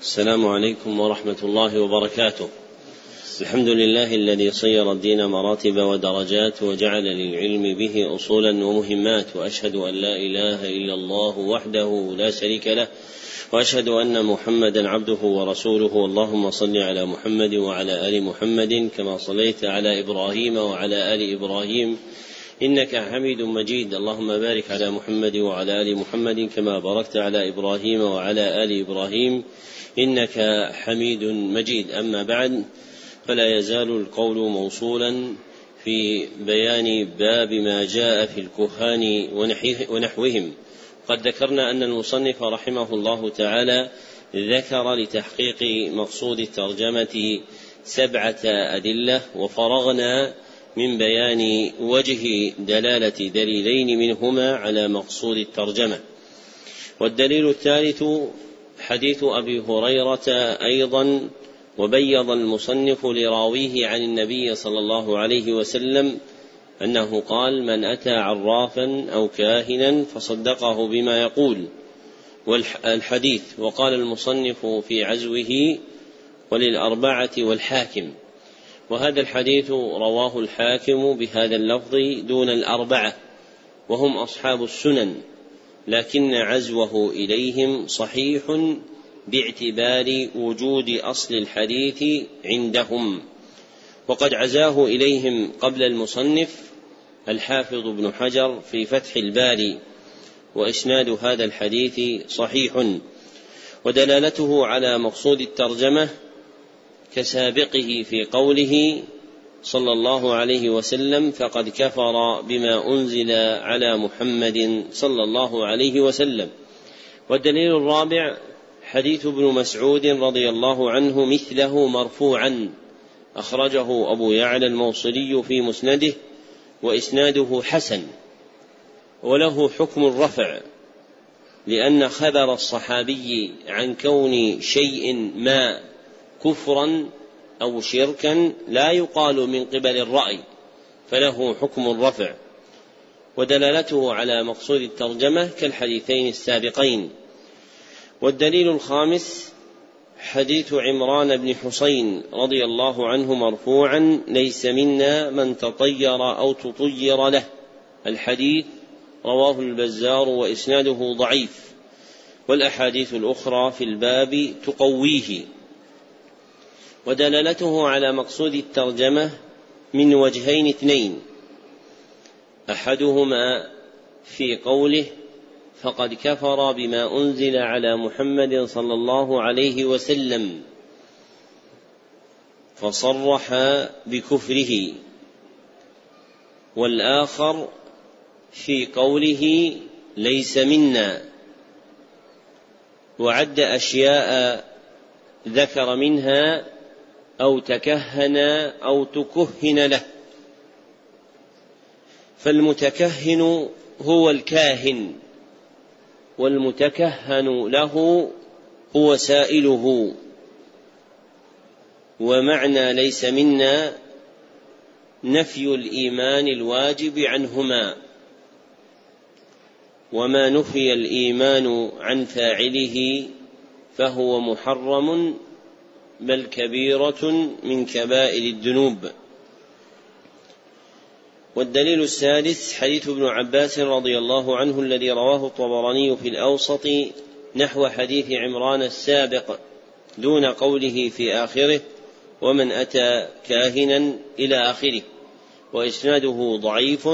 السلام عليكم ورحمة الله وبركاته. الحمد لله الذي صير الدين مراتب ودرجات وجعل للعلم به أصولا ومهمات وأشهد أن لا إله إلا الله وحده لا شريك له وأشهد أن محمدا عبده ورسوله. اللهم صل على محمد وعلى آل محمد كما صليت على إبراهيم وعلى آل إبراهيم. إنك حميد مجيد. اللهم بارك على محمد وعلى آل محمد كما باركت على إبراهيم وعلى آل إبراهيم. إنك حميد مجيد. أما بعد فلا يزال القول موصولا في بيان باب ما جاء في الكهان ونحوهم. قد ذكرنا أن المصنف رحمه الله تعالى ذكر لتحقيق مقصود الترجمة سبعة أدلة وفرغنا من بيان وجه دلالة دليلين منهما على مقصود الترجمة. والدليل الثالث حديث أبي هريرة أيضا وبيض المصنف لراويه عن النبي صلى الله عليه وسلم أنه قال من أتى عرافا أو كاهنا فصدقه بما يقول والحديث وقال المصنف في عزوه وللأربعة والحاكم وهذا الحديث رواه الحاكم بهذا اللفظ دون الأربعة وهم أصحاب السنن. لكن عزوه إليهم صحيح باعتبار وجود أصل الحديث عندهم. وقد عزاه إليهم قبل المصنف الحافظ ابن حجر في فتح الباري وإسناد هذا الحديث صحيح. ودلالته على مقصود الترجمة كسابقه في قوله صلى الله عليه وسلم فقد كفر بما أنزل على محمد صلى الله عليه وسلم. والدليل الرابع حديث ابن مسعود رضي الله عنه مثله مرفوعا. أخرجه أبو يعلى الموصلي في مسنده وإسناده حسن. وله حكم الرفع لأن خبر الصحابي عن كون شيء ما كفرا أو شركا لا يقال من قبل الرأي فله حكم الرفع ودلالته على مقصود الترجمة كالحديثين السابقين. والدليل الخامس حديث عمران بن حسين رضي الله عنه مرفوعا ليس منا من تطير أو تطير له. الحديث رواه البزار وإسناده ضعيف والأحاديث الأخرى في الباب تقويه. ودلالته على مقصود الترجمة من وجهين اثنين. أحدهما في قوله فقد كفر بما أنزل على محمد صلى الله عليه وسلم فصرح بكفره. والآخر في قوله ليس منا. وعد أشياء ذكر منها أو تكهن أو تكهن له. فالمتكهن هو الكاهن والمتكهن له هو سائله. ومعنى ليس منا نفي الإيمان الواجب عنهما. وما نفي الإيمان عن فاعله فهو محرم بل كبيرة من كبائر الذنوب. والدليل السادس حديث ابن عباس رضي الله عنه الذي رواه الطبراني في الأوسط نحو حديث عمران السابق دون قوله في آخره ومن أتى كاهنا إلى آخره وإسناده ضعيف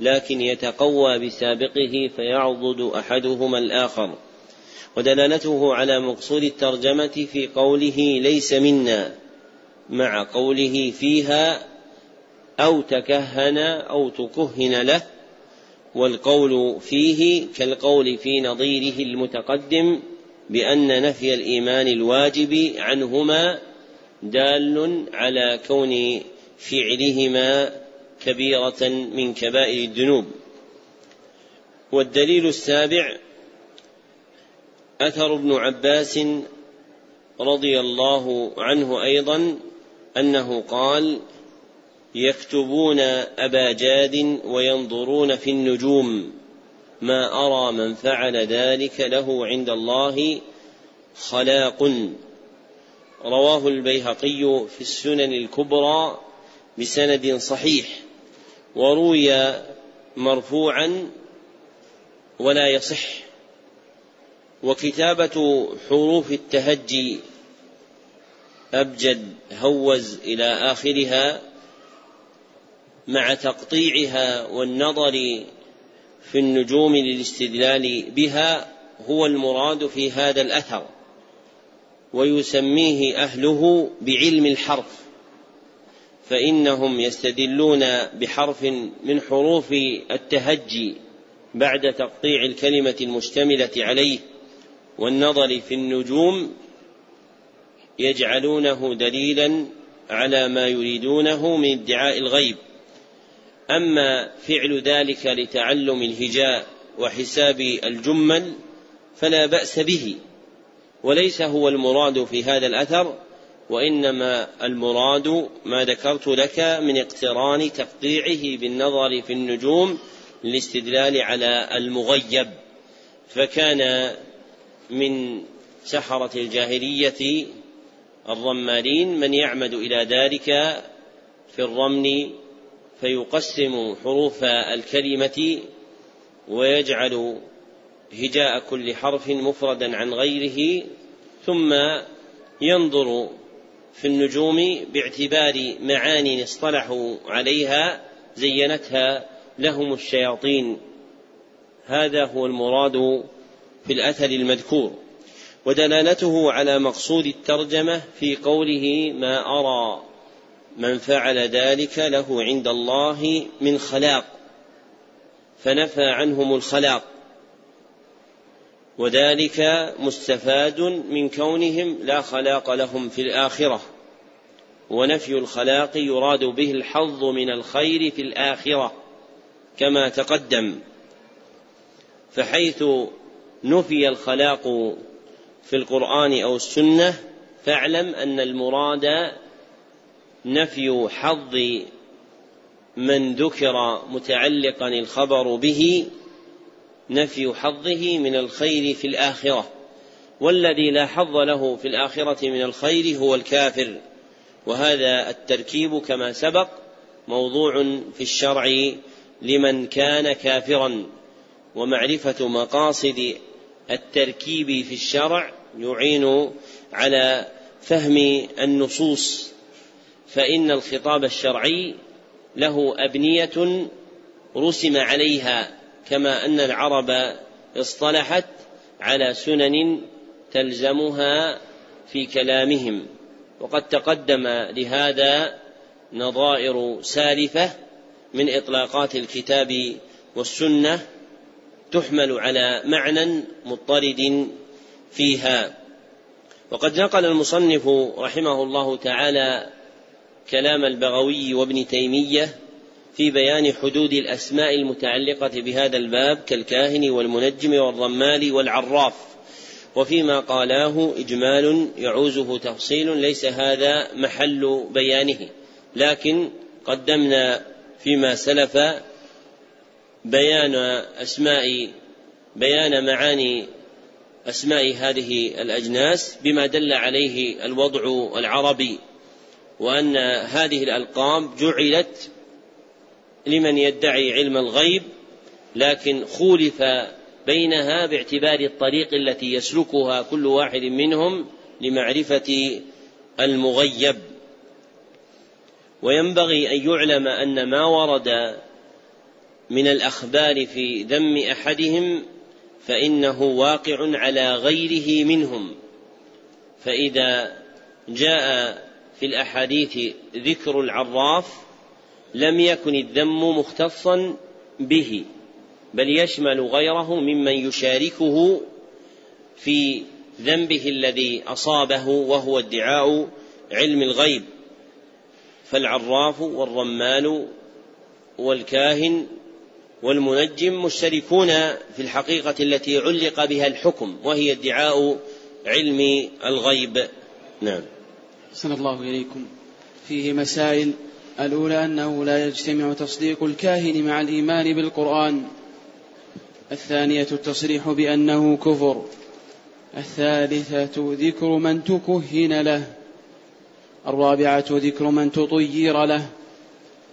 لكن يتقوى بسابقه فيعضد أحدهما الآخر. ودلالته على مقصود الترجمة في قوله ليس منا مع قوله فيها أو تكهن أو تكهن له والقول فيه كالقول في نظيره المتقدم بأن نفي الإيمان الواجب عنهما دال على كون فعلهما كبيرة من كبائر الذنوب. والدليل السابع أثر ابن عباس رضي الله عنه أيضا أنه قال يكتبون أبا جاد وينظرون في النجوم ما أرى من فعل ذلك له عند الله خلاق. رواه البيهقي في السنن الكبرى بسند صحيح وروي مرفوعا ولا يصح. وكتابة حروف التهجي. أبجد هوز إلى آخرها مع تقطيعها والنظر في النجوم للاستدلال بها هو المراد في هذا الأثر ويسميه أهله بعلم الحرف فإنهم يستدلون بحرف من حروف التهجي بعد تقطيع الكلمة المشتملة عليه. والنظر في النجوم يجعلونه دليلا على ما يريدونه من ادعاء الغيب. أما فعل ذلك لتعلم الهجاء وحساب الجمل فلا بأس به وليس هو المراد في هذا الأثر وإنما المراد ما ذكرت لك من اقتران تقطيعه بالنظر في النجوم للاستدلال على المغيب. فكان من سحرة الجاهلية الرمالين من يعمد إلى ذلك في الرمل فيقسم حروف الكلمة ويجعل هجاء كل حرف مفردا عن غيره ثم ينظر في النجوم باعتبار معان اصطلحوا عليها زينتها لهم الشياطين. هذا هو المراد في الأثر المذكور ودلالته على مقصود الترجمة في قوله ما أرى من فعل ذلك له عند الله من خلاق فنفى عنهم الخلاق وذلك مستفاد من كونهم لا خلاق لهم في الآخرة ونفي الخلاق يراد به الحظ من الخير في الآخرة كما تقدم فحيث نفي الخلاق في القرآن أو السنة فاعلم أن المراد نفي حظ من ذكر متعلقا الخبر به نفي حظه من الخير في الآخرة. والذي لا حظ له في الآخرة من الخير هو الكافر. وهذا التركيب كما سبق موضوع في الشرع لمن كان كافرا. ومعرفة مقاصد التركيب في الشرع يعين على فهم النصوص فإن الخطاب الشرعي له أبنية رسم عليها كما أن العرب اصطلحت على سنن تلزمها في كلامهم. وقد تقدم لهذا نظائر سالفة من إطلاقات الكتاب والسنة تحمل على معنى مضطرد فيها. وقد نقل المصنف رحمه الله تعالى كلام البغوي وابن تيمية في بيان حدود الأسماء المتعلقة بهذا الباب كالكاهن والمنجم والرمال والعراف. وفيما قالاه إجمال يعوزه تفصيل ليس هذا محل بيانه. لكن قدمنا فيما سلف بيان أسماء بيان معاني أسماء هذه الأجناس بما دل عليه الوضع العربي وأن هذه الالقاب جعلت لمن يدعي علم الغيب لكن خولف بينها باعتبار الطريق التي يسلكها كل واحد منهم لمعرفة المغيب. وينبغي أن يعلم أن ما ورد من الأخبار في ذم أحدهم فإنه واقع على غيره منهم. فإذا جاء في الأحاديث ذكر العراف لم يكن الذم مختصا به بل يشمل غيره ممن يشاركه في ذنبه الذي أصابه وهو ادعاء علم الغيب. فالعراف والرمال والكاهن والمنجم مشتركون في الحقيقة التي علق بها الحكم وهي ادعاء علم الغيب. نعم. صلى الله إليكم. فيه مسائل. الأولى أنه لا يجتمع تصديق الكاهن مع الإيمان بالقرآن. الثانية التصريح بأنه كفر. الثالثة ذكر من تكهن له. الرابعة ذكر من تطير له.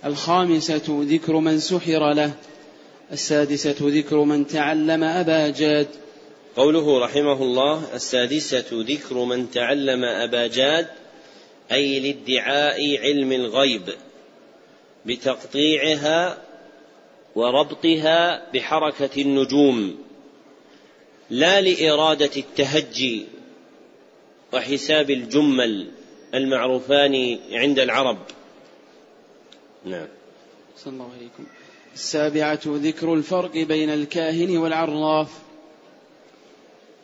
الخامسة ذكر من سحر له. السادسة ذكر من تعلم أبا جاد. قوله رحمه الله السادسة ذكر من تعلم أبا جاد أي لادعاء علم الغيب بتقطيعها وربطها بحركة النجوم لا لإرادة التهجي وحساب الجمل المعروفان عند العرب. نعم. صلى الله عليكم. السابعة ذكر الفرق بين الكاهن والعراف.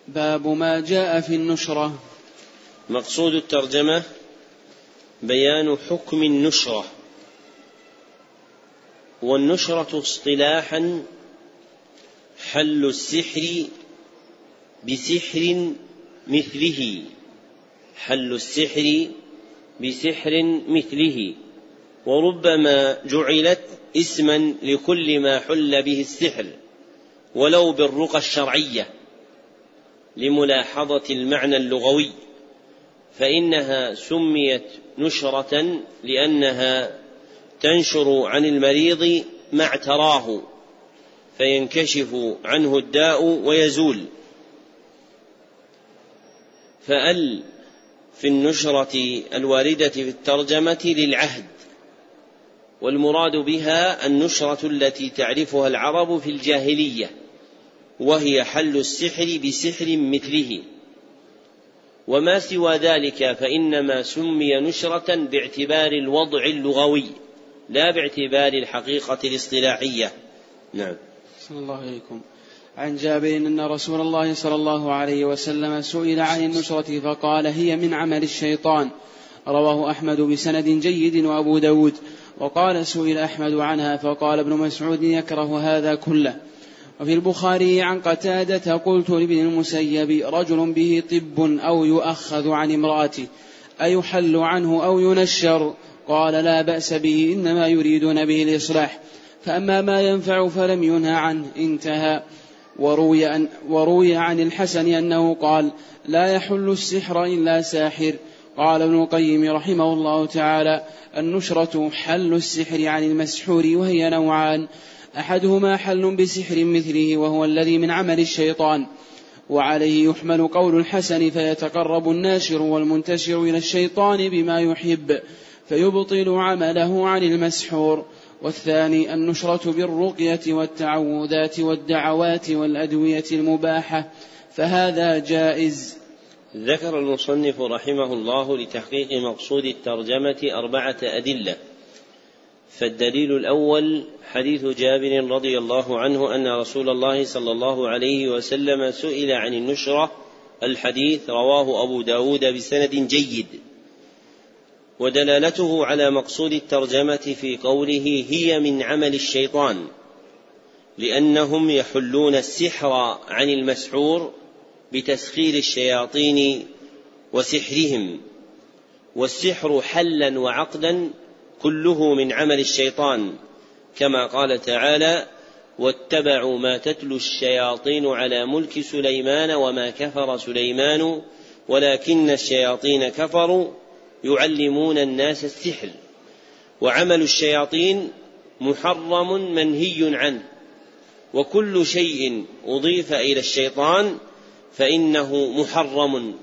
باب ما جاء في النشرة. مقصود الترجمة بيان حكم النشرة. والنشرة اصطلاحا حل السحر بسحر مثله. حل السحر بسحر مثله. وربما جعلت اسما لكل ما حل به السحر ولو بالرقى الشرعية لملاحظة المعنى اللغوي فإنها سميت نشرة لأنها تنشر عن المريض ما اعتراه فينكشف عنه الداء ويزول. فأل في النشرة الواردة في الترجمة للعهد والمراد بها النشرة التي تعرفها العرب في الجاهلية وهي حل السحر بسحر مثله. وما سوى ذلك فإنما سمي نشرة باعتبار الوضع اللغوي لا باعتبار الحقيقة الاصطلاحية. نعم. صلى الله عليكم. عن جابر أن رسول الله صلى الله عليه وسلم سئل عن النشرة فقال هي من عمل الشيطان. رواه أحمد بسند جيد وأبو داود. وقال سئل أحمد عنها فقال ابن مسعود يكره هذا كله. وفي البخاري عن قتادة قلت لابن المسيب رجل به طب أو يؤخذ عن امرأته أيحل عنه أو ينشر؟ قال لا بأس به إنما يريدون به الإصلاح. فأما ما ينفع فلم ينهى عنه انتهى. وروي, أن وروي عن الحسن أنه قال لا يحل السحر إلا ساحر. قال ابن القيم رحمه الله تعالى النشرة حل السحر عن المسحور وهي نوعان. أحدهما حل بسحر مثله وهو الذي من عمل الشيطان. وعليه يحمل قول الحسن فيتقرب الناشر والمنتشر إلى الشيطان بما يحب فيبطل عمله عن المسحور. والثاني النشرة بالرقية والتعوذات والدعوات والأدوية المباحة فهذا جائز. ذكر المصنف رحمه الله لتحقيق مقصود الترجمة أربعة أدلة. فالدليل الأول حديث جابر رضي الله عنه أن رسول الله صلى الله عليه وسلم سئل عن النشرة. الحديث رواه أبو داود بسند جيد. ودلالته على مقصود الترجمة في قوله هي من عمل الشيطان لأنهم يحلون السحر عن المسحور بتسخير الشياطين وسحرهم والسحر حلا وعقدا كله من عمل الشيطان كما قال تعالى واتبعوا ما تتلو الشياطين على ملك سليمان وما كفر سليمان ولكن الشياطين كفروا يعلمون الناس السحر وعمل الشياطين محرم منهي عنه وكل شيء أضيف إلى الشيطان فإنه محرم.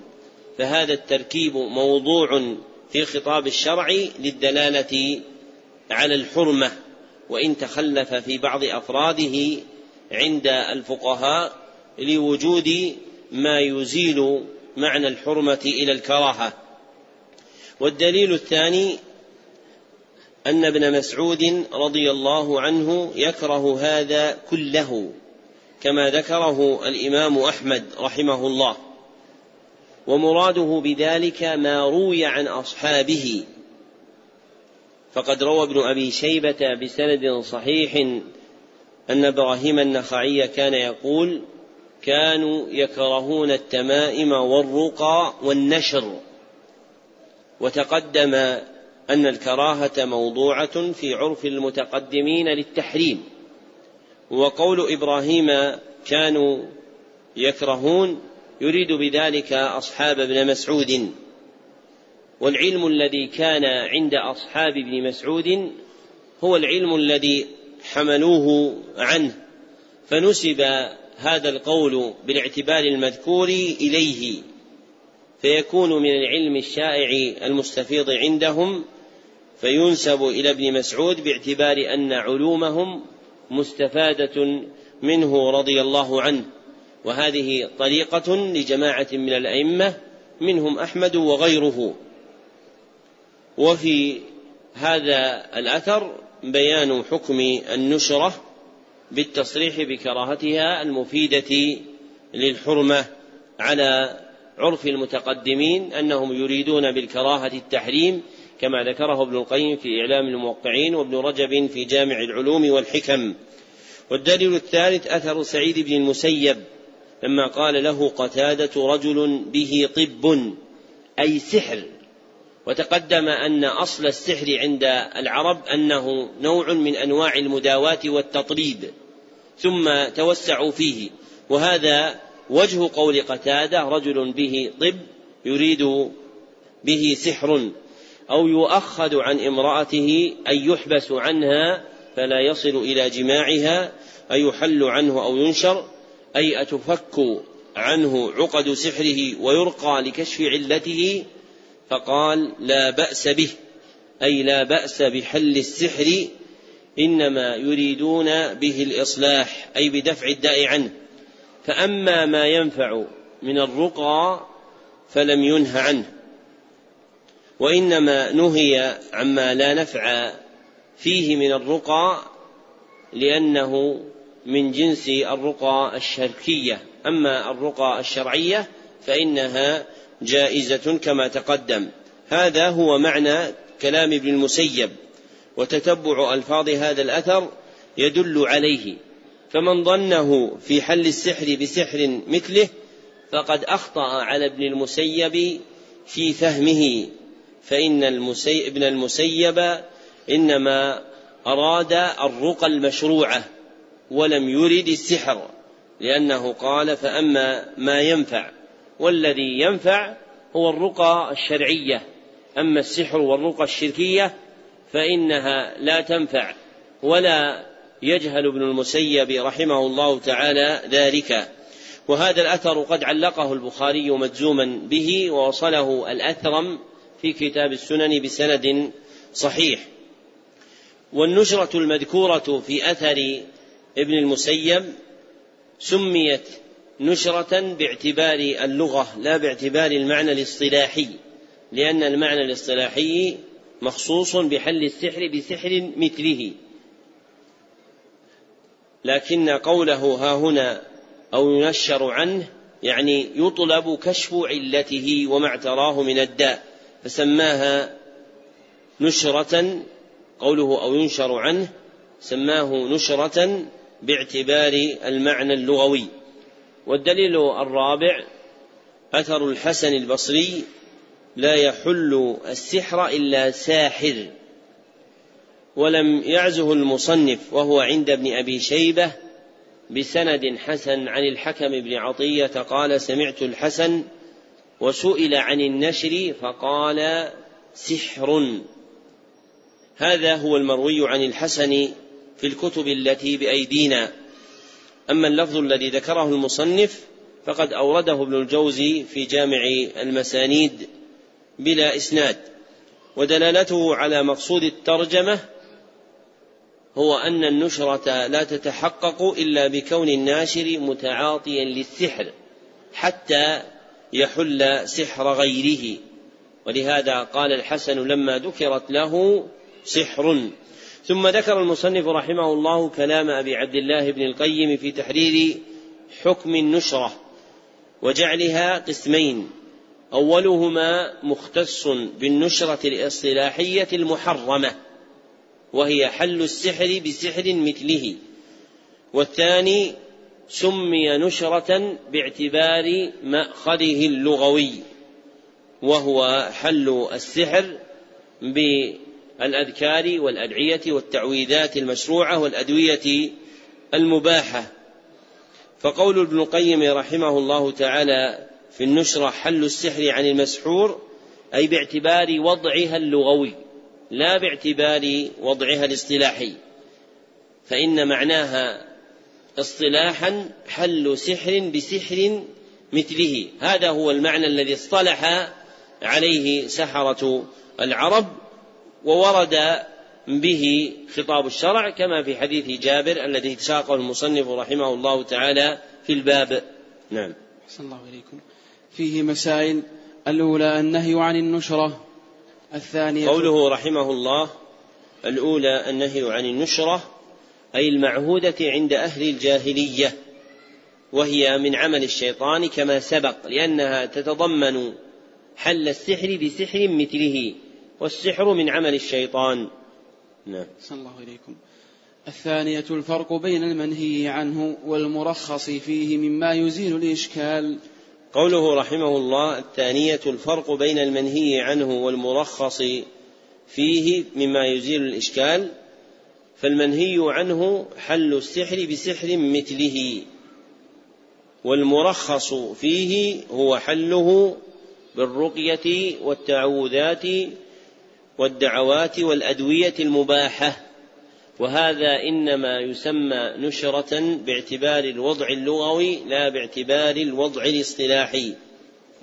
فهذا التركيب موضوع في خطاب الشرع للدلالة على الحرمة وإن تخلف في بعض أفراده عند الفقهاء لوجود ما يزيل معنى الحرمة إلى الكراهة. والدليل الثاني أن ابن مسعود رضي الله عنه يكره هذا كله. كما ذكره الإمام أحمد رحمه الله. ومراده بذلك ما روي عن أصحابه. فقد روى ابن أبي شيبة بسند صحيح أن إبراهيم النخعي كان يقول كانوا يكرهون التمائم والرقى والنشر وتقدم أن الكراهة موضوعة في عرف المتقدمين للتحريم. وقول إبراهيم كانوا يكرهون يريد بذلك أصحاب ابن مسعود. والعلم الذي كان عند أصحاب ابن مسعود هو العلم الذي حملوه عنه فنسب هذا القول بالاعتبار المذكور إليه فيكون من العلم الشائع المستفيض عندهم فينسب إلى ابن مسعود باعتبار أن علومهم مستفادة منه رضي الله عنه. وهذه طريقة لجماعة من الأئمة منهم أحمد وغيره. وفي هذا الأثر بيان حكم النشرة بالتصريح بكراهتها المفيدة للحرمة على عرف المتقدمين أنهم يريدون بالكراهة التحريم كما ذكره ابن القيم في إعلام الموقعين وابن رجب في جامع العلوم والحكم. والدليل الثالث أثر سعيد بن المسيب لما قال له قتادة رجل به طب أي سحر. وتقدم أن أصل السحر عند العرب أنه نوع من أنواع المداواة والتطريب ثم توسعوا فيه. وهذا وجه قول قتادة رجل به طب يريد به سحر. أو يؤخذ عن امرأته أي يحبس عنها فلا يصل إلى جماعها أي يحل عنه أو ينشر أي أتفك عنه عقد سحره ويرقى لكشف علته فقال لا بأس به أي لا بأس بحل السحر إنما يريدون به الإصلاح أي بدفع الداء عنه. فأما ما ينفع من الرقى فلم ينه عنه. وإنما نهي عما لا نفع فيه من الرقى لأنه من جنس الرقى الشركية. أما الرقى الشرعية فإنها جائزة كما تقدم. هذا هو معنى كلام ابن المسيب وتتبع ألفاظ هذا الأثر يدل عليه. فمن ظنه في حل السحر بسحر مثله فقد أخطأ على ابن المسيب في فهمه. فإن المسي... ابن المسيب إنما أراد الرقى المشروعة ولم يرد السحر لأنه قال فأما ما ينفع والذي ينفع هو الرقى الشرعية أما السحر والرقى الشركية فإنها لا تنفع. ولا يجهل ابن المسيب رحمه الله تعالى ذلك. وهذا الأثر قد علقه البخاري مجزوما به ووصله الأثرم في كتاب السنن بسند صحيح. والنشرة المذكورة في أثر ابن المسيب سميت نشرة باعتبار اللغة لا باعتبار المعنى الاصطلاحي لأن المعنى الاصطلاحي مخصوص بحل السحر بسحر مثله. لكن قوله ها هنا أو ينشر عنه يعني يطلب كشف علته وما اعتراه من الداء. فسماها نشرة قوله أو ينشر عنه سماه نشرة باعتبار المعنى اللغوي. والدليل الرابع أثر الحسن البصري لا يحل السحر إلا ساحر. ولم يعزه المصنف وهو عند ابن أبي شيبة بسند حسن عن الحكم بن عطية قال سمعت الحسن وسئل عن النشر فقال سحر. هذا هو المروي عن الحسن في الكتب التي بأيدينا. أما اللفظ الذي ذكره المصنف فقد أورده ابن الجوزي في جامع المسانيد بلا إسناد. ودلالته على مقصود الترجمة هو أن النشرة لا تتحقق إلا بكون الناشر متعاطيا للسحر حتى يحل سحر غيره. ولهذا قال الحسن لما ذكرت له سحر. ثم ذكر المصنف رحمه الله كلام أبي عبد الله بن القيم في تحرير حكم النشرة وجعلها قسمين. أولهما مختص بالنشرة الإصطلاحية المحرمة وهي حل السحر بسحر مثله. والثاني سمي نشرة باعتبار مأخذه اللغوي وهو حل السحر بالأذكار والأدعية والتعويذات المشروعة والأدوية المباحة. فقول ابن القيم رحمه الله تعالى في النشرة حل السحر عن المسحور أي باعتبار وضعها اللغوي لا باعتبار وضعها الاصطلاحي فإن معناها اصطلاحا حل سحر بسحر مثله. هذا هو المعنى الذي اصطلح عليه سحرة العرب وورد به خطاب الشرع كما في حديث جابر الذي ساقه المصنف رحمه الله تعالى في الباب. نعم. أحسن الله إليكم. فيه مسائل. الأولى النهي عن النشرة. الثانية قوله رحمه الله الأولى النهي عن النشرة. أي المعهودة عند أهل الجاهلية وهي من عمل الشيطان كما سبق لأنها تتضمن حل السحر بسحر مثله والسحر من عمل الشيطان. نعم. صلى الله إليكم. الثانية الفرق بين المنهي عنه والمرخص فيه مما يزيل الإشكال. قوله رحمه الله الثانية الفرق بين المنهي عنه والمرخص فيه مما يزيل الإشكال. فالمنهي عنه حل السحر بسحر مثله والمرخص فيه هو حله بالرقية والتعوذات والدعوات والأدوية المباحة وهذا إنما يسمى نشرة باعتبار الوضع اللغوي لا باعتبار الوضع الاصطلاحي.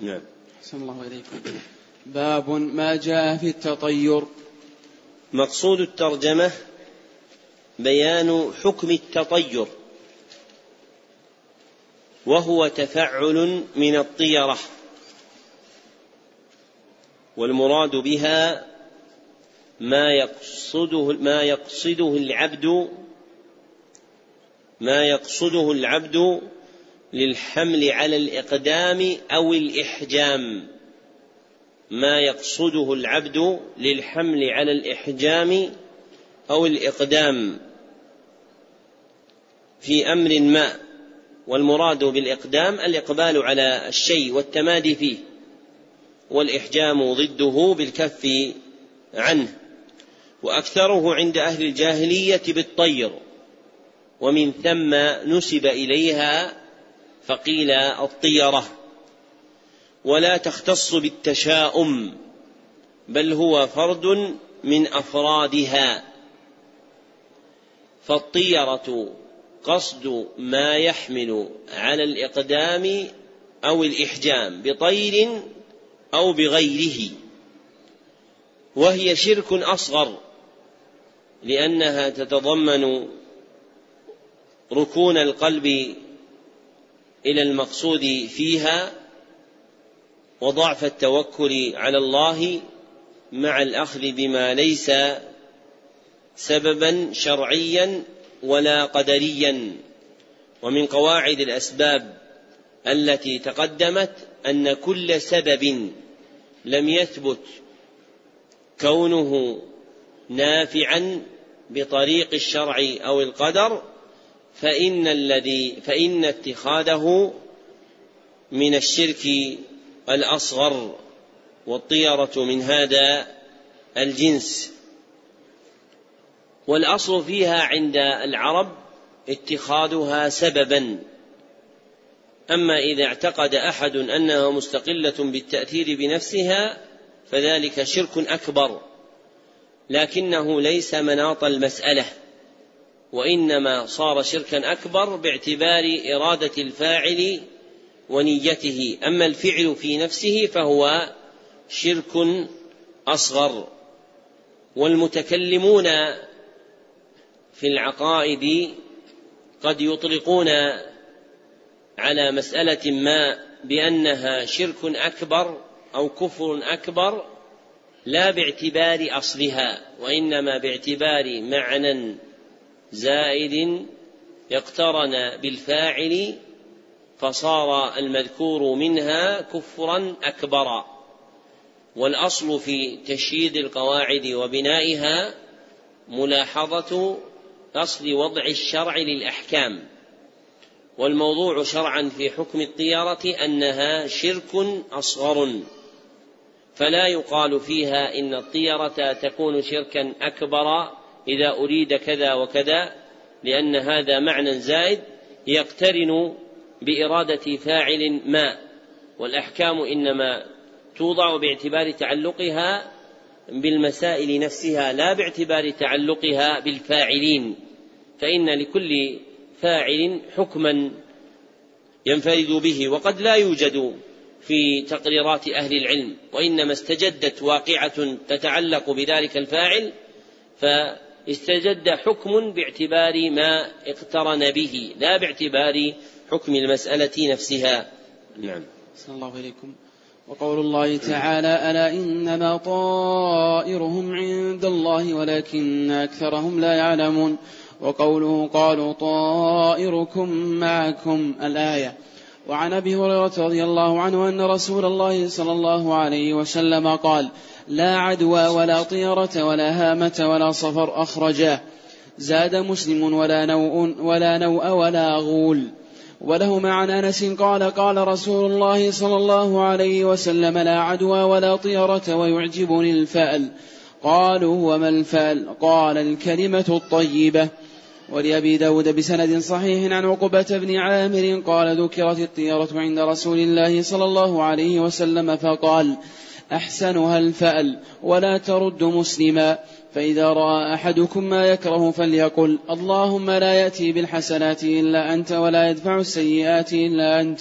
نعم. أحسن الله إليكم. باب ما جاء في التطير. مقصود الترجمة بيان حكم التطير وهو تفعل من الطيرة والمراد بها ما يقصده ما يقصده العبد ما يقصده العبد للحمل على الإقدام أو الإحجام ما يقصده العبد للحمل على الإحجام أو الإقدام في أمر ما والمراد بالإقدام الإقبال على الشيء والتمادي فيه والإحجام ضده بالكف عنه. وأكثره عند أهل الجاهلية بالطير ومن ثم نسب إليها فقيل الطيرة. ولا تختص بالتشاؤم بل هو فرد من أفرادها. فالطيرة قصد ما يحمل على الإقدام أو الإحجام بطير أو بغيره. وهي شرك أصغر لأنها تتضمن ركون القلب إلى المقصود فيها وضعف التوكل على الله مع الأخذ بما ليس سببا شرعيا ولا قدريا ومن قواعد الأسباب التي تقدمت أن كل سبب لم يثبت كونه نافعا بطريق الشرع أو القدر فإن الذي فإن اتخاذه من الشرك الأصغر والطيرة من هذا الجنس. والأصل فيها عند العرب اتخاذها سببا. أما إذا اعتقد أحد أنها مستقلة بالتأثير بنفسها فذلك شرك أكبر. لكنه ليس مناط المسألة وإنما صار شركا أكبر باعتبار إرادة الفاعل ونيته. أما الفعل في نفسه فهو شرك أصغر. والمتكلمون في العقائد قد يطلقون على مسألة ما بأنها شرك أكبر أو كفر أكبر لا باعتبار أصلها وإنما باعتبار معنى زائد اقترن بالفاعل فصار المذكور منها كفرا أكبرا والأصل في تشييد القواعد وبنائها ملاحظة أصل وضع الشرع للأحكام. والموضوع شرعا في حكم الطيرة أنها شرك أصغر. فلا يقال فيها إن الطيرة تكون شركا أكبر إذا أريد كذا وكذا لأن هذا معنى زائد يقترن بإرادة فاعل ما. والأحكام إنما توضع باعتبار تعلقها بالمسائل نفسها لا باعتبار تعلقها بالفاعلين. فإن لكل فاعل حكما ينفرد به وقد لا يوجد في تقريرات أهل العلم وإنما استجدت واقعة تتعلق بذلك الفاعل فاستجد حكم باعتبار ما اقترن به لا باعتبار حكم المسألة نفسها. نعم. صلى الله عليكم. وقول الله تعالى ألا إنما طائرهم عند الله ولكن أكثرهم لا يعلمون وقوله قالوا طائركم معكم الآية وعن أبي هريرة رضي الله عنه أن رسول الله صلى الله عليه وسلم قال لا عدوى ولا طيرة ولا هامة ولا صفر أخرجاه زاد مسلم ولا نوء ولا نوء ولا غول ولهما عن أنس قال قال رسول الله صلى الله عليه وسلم لا عدوى ولا طيرة ويعجبني الفأل. قالوا وما الفأل؟ قال الكلمة الطيبة. ولأبي داود بسند صحيح عن عقبة بن عامر قال ذكرت الطيرة عند رسول الله صلى الله عليه وسلم فقال أحسنها الفأل ولا ترد مسلما. فإذا رأى أحدكم ما يكره فليقل اللهم لا يأتي بالحسنات إلا أنت ولا يدفع السيئات إلا أنت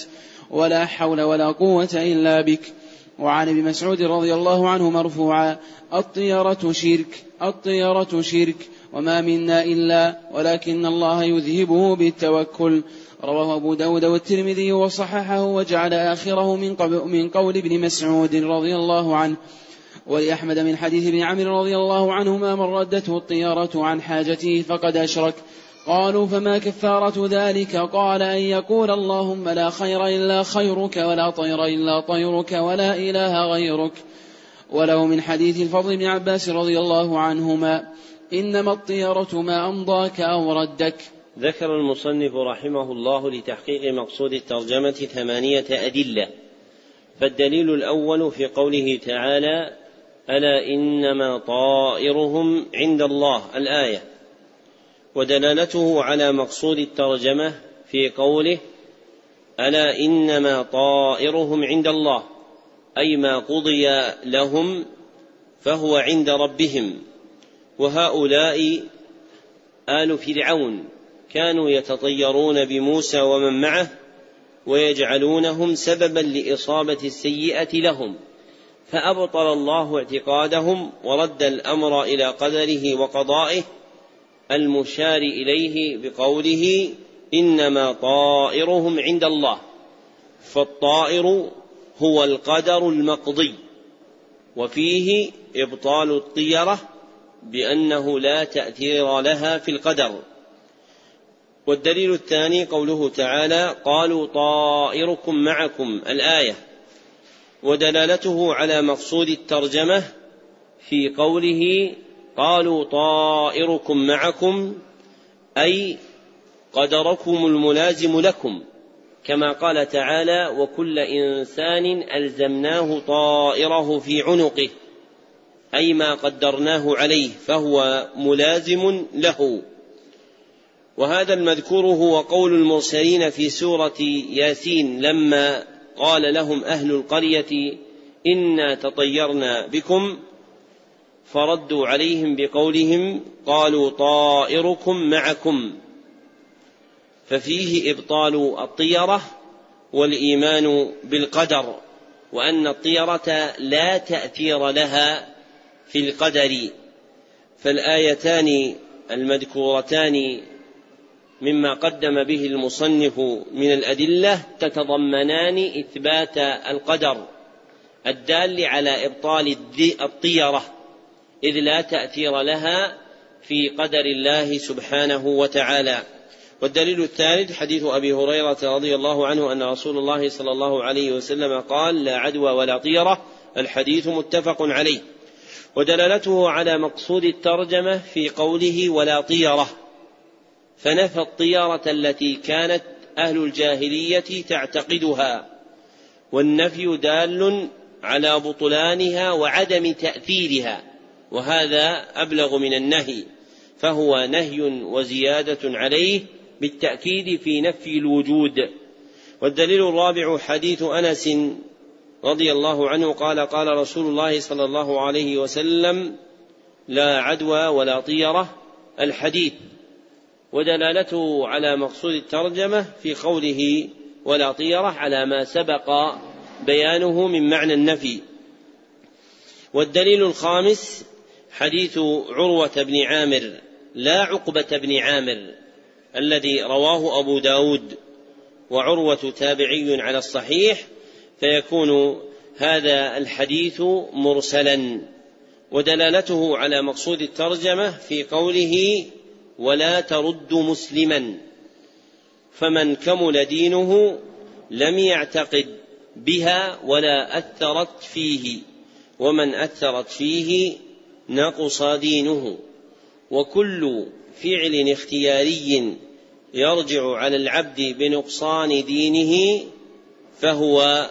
ولا حول ولا قوة إلا بك. وعن ابن مسعود رضي الله عنه مرفوعا الطيرة شرك الطيرة شرك وما منا إلا ولكن الله يذهبه بالتوكل. رواه أبو داود والترمذي وصححه وجعل آخره من, من قول ابن مسعود رضي الله عنه. ولأحمد من حديث ابن عمرو رضي الله عنهما من ردته الطيارة عن حاجته فقد أشرك. قالوا فما كفارة ذلك؟ قال أن يقول اللهم لا خير إلا خيرك ولا طير إلا طيرك ولا إله غيرك. وله من حديث الفضل بن عباس رضي الله عنهما إنما الطيرة ما أمضاك أو ردك. ذكر المصنف رحمه الله لتحقيق مقصود الترجمة ثمانية أدلة فالدليل الأول في قوله تعالى ألا إنما طائرهم عند الله الآية. ودلالته على مقصود الترجمة في قوله ألا إنما طائرهم عند الله أي ما قضي لهم فهو عند ربهم. وهؤلاء آل فرعون كانوا يتطيرون بموسى ومن معه ويجعلونهم سببا لإصابة السيئة لهم. فأبطل الله اعتقادهم ورد الأمر إلى قدره وقضائه المشار إليه بقوله إنما طائرهم عند الله فالطائر هو القدر المقضي وفيه إبطال الطيرة بأنه لا تأثير لها في القدر. والدليل الثاني قوله تعالى قالوا طائركم معكم الآية ودلالته على مقصود الترجمة في قوله قالوا طائركم معكم أي قدركم الملازم لكم كما قال تعالى وكل إنسان ألزمناه طائره في عنقه أي ما قدرناه عليه فهو ملازم له. وهذا المذكور هو قول المرسلين في سورة ياسين لما قال لهم أهل القرية إنا تطيرنا بكم فردوا عليهم بقولهم قالوا طائركم معكم ففيه إبطال الطيرة والإيمان بالقدر وأن الطيرة لا تأثير لها في القدر فالآيتان المذكورتان مما قدم به المصنف من الأدلة تتضمنان إثبات القدر الدال على إبطال الطيرة إذ لا تأثير لها في قدر الله سبحانه وتعالى. والدليل الثالث حديث أبي هريرة رضي الله عنه أن رسول الله صلى الله عليه وسلم قال لا عدوى ولا طيرة الحديث متفق عليه. ودلالته على مقصود الترجمة في قوله ولا طيرة فنفى الطيرة التي كانت أهل الجاهلية تعتقدها والنفي دال على بطلانها وعدم تأثيرها وهذا أبلغ من النهي فهو نهي وزيادة عليه بالتأكيد في نفي الوجود. والدليل الرابع حديث أنس رضي الله عنه قال قال رسول الله صلى الله عليه وسلم لا عدوى ولا طيرة الحديث. ودلالته على مقصود الترجمة في قوله ولا طيرة على ما سبق بيانه من معنى النفي. والدليل الخامس حديث عروة بن عامر لا عقبة بن عامر الذي رواه أبو داود وعروة تابعي على الصحيح فيكون هذا الحديث مرسلا. ودلالته على مقصود الترجمة في قوله ولا ترد مسلما فمن كمل دينه لم يعتقد بها ولا أثرت فيه ومن أثرت فيه نقص دينه. وكل فعل اختياري يرجع على العبد بنقصان دينه فهو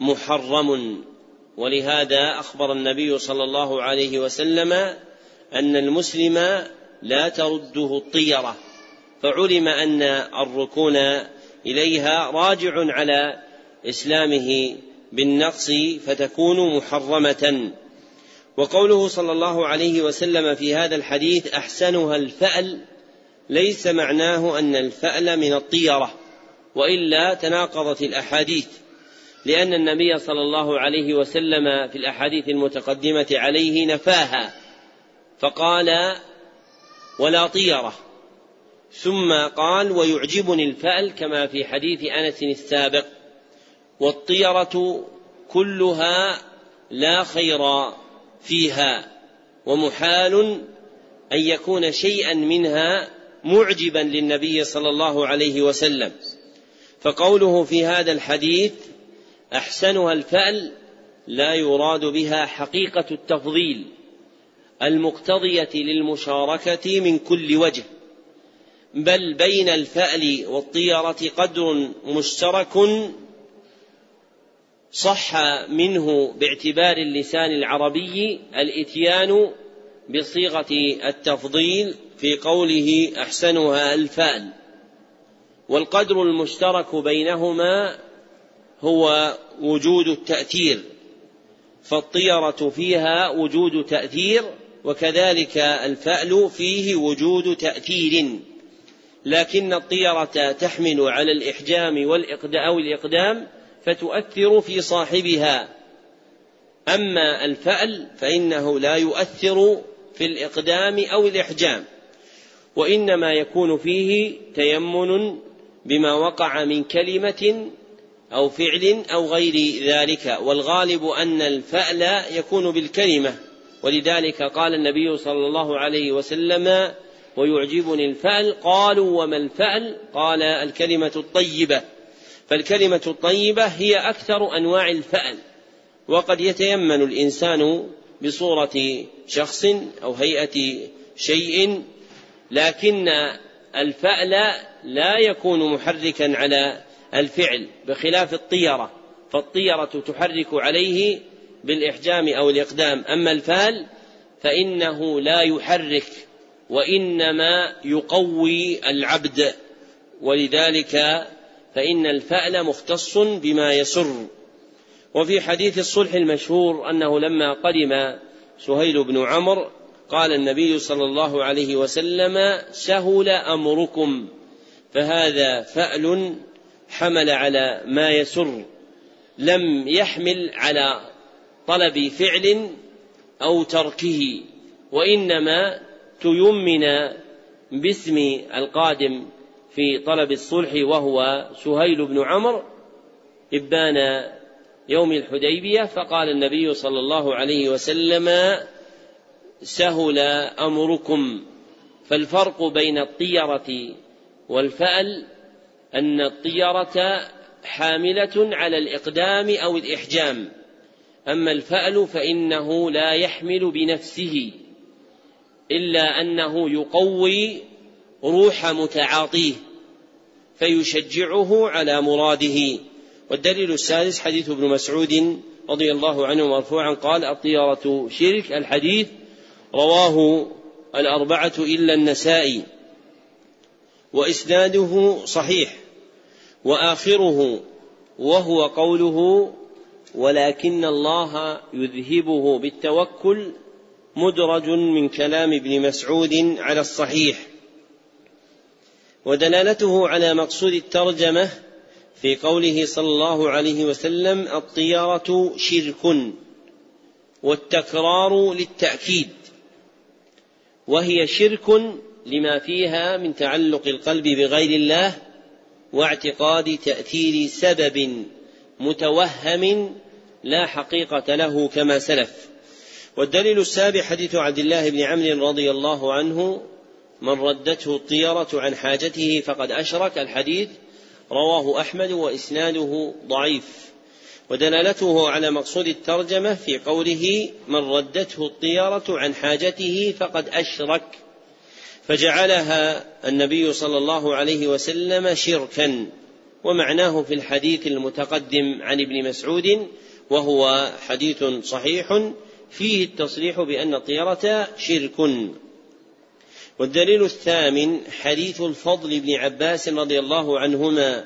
محرم. ولهذا أخبر النبي صلى الله عليه وسلم أن المسلم لا ترده الطيرة. فعلم أن الركون إليها راجع على إسلامه بالنقص فتكون محرمة. وقوله صلى الله عليه وسلم في هذا الحديث أحسنها الفأل ليس معناه أن الفأل من الطيرة وإلا تناقضت الأحاديث. لأن النبي صلى الله عليه وسلم في الأحاديث المتقدمة عليه نفاها فقال ولا طيرة. ثم قال ويعجبني الفأل كما في حديث أنس السابق والطيرة كلها لا خير فيها ومحال أن يكون شيئا منها معجبا للنبي صلى الله عليه وسلم. فقوله في هذا الحديث أحسنها الفأل لا يراد بها حقيقة التفضيل. المقتضية للمشاركة من كل وجه بل بين الفأل والطيرة قدر مشترك صح منه باعتبار اللسان العربي الإتيان بصيغة التفضيل في قوله أحسنها الفأل. والقدر المشترك بينهما هو وجود التأثير فالطيرة فيها وجود تأثير وكذلك الفأل فيه وجود تأثير لكن الطيرة تحمل على الإحجام أو الإقدام فتؤثر في صاحبها. أما الفأل فإنه لا يؤثر في الإقدام أو الإحجام وإنما يكون فيه تيمن بما وقع من كلمة أو فعل أو غير ذلك والغالب أن الفأل يكون بالكلمة. ولذلك قال النبي صلى الله عليه وسلم ويعجبني الفأل قالوا وما الفأل؟ قال الكلمة الطيبة. فالكلمة الطيبة هي أكثر أنواع الفأل. وقد يتيمن الإنسان بصورة شخص أو هيئة شيء لكن الفأل لا يكون محركا على الفعل بخلاف الطيرة. فالطيرة تحرك عليه بالإحجام أو الإقدام. أما الفال فإنه لا يحرك وإنما يقوي العبد. ولذلك فإن الفأل مختص بما يسر. وفي حديث الصلح المشهور أنه لما قدم سهيل بن عمرو قال النبي صلى الله عليه وسلم سهل أمركم فهذا فأل حمل على ما يسر. لم يحمل على طلب فعل أو تركه وإنما تيمن باسم القادم في طلب الصلح وهو سهيل بن عمرو إبان يوم الحديبية. فقال النبي صلى الله عليه وسلم سهل أمركم. فالفرق بين الطيرة والفأل أن الطيرة حاملة على الإقدام أو الإحجام. أما الفأل فإنه لا يحمل بنفسه إلا أنه يقوي روح متعاطيه فيشجعه على مراده. والدليل السادس حديث ابن مسعود رضي الله عنه مرفوعا قال الطيرة شرك الحديث رواه الأربعة إلا النسائي. وإسناده صحيح. وآخره وهو قوله ولكن الله يذهبه بالتوكل مدرج من كلام ابن مسعود على الصحيح. ودلالته على مقصود الترجمة في قوله صلى الله عليه وسلم الطيره شرك والتكرار للتأكيد وهي شرك لما فيها من تعلق القلب بغير الله واعتقاد تأثير سبب متوهم لا حقيقة له كما سلف. والدليل السابع حديث عبد الله بن عمرو رضي الله عنه من ردته الطيرة عن حاجته فقد أشرك الحديث رواه أحمد وإسناده ضعيف. ودلالته على مقصود الترجمة في قوله من ردته الطيرة عن حاجته فقد أشرك فجعلها النبي صلى الله عليه وسلم شركا. ومعناه في الحديث المتقدم عن ابن مسعود وهو حديث صحيح فيه التصريح بأن الطيرة شرك. والدليل الثامن حديث الفضل بن عباس رضي الله عنهما.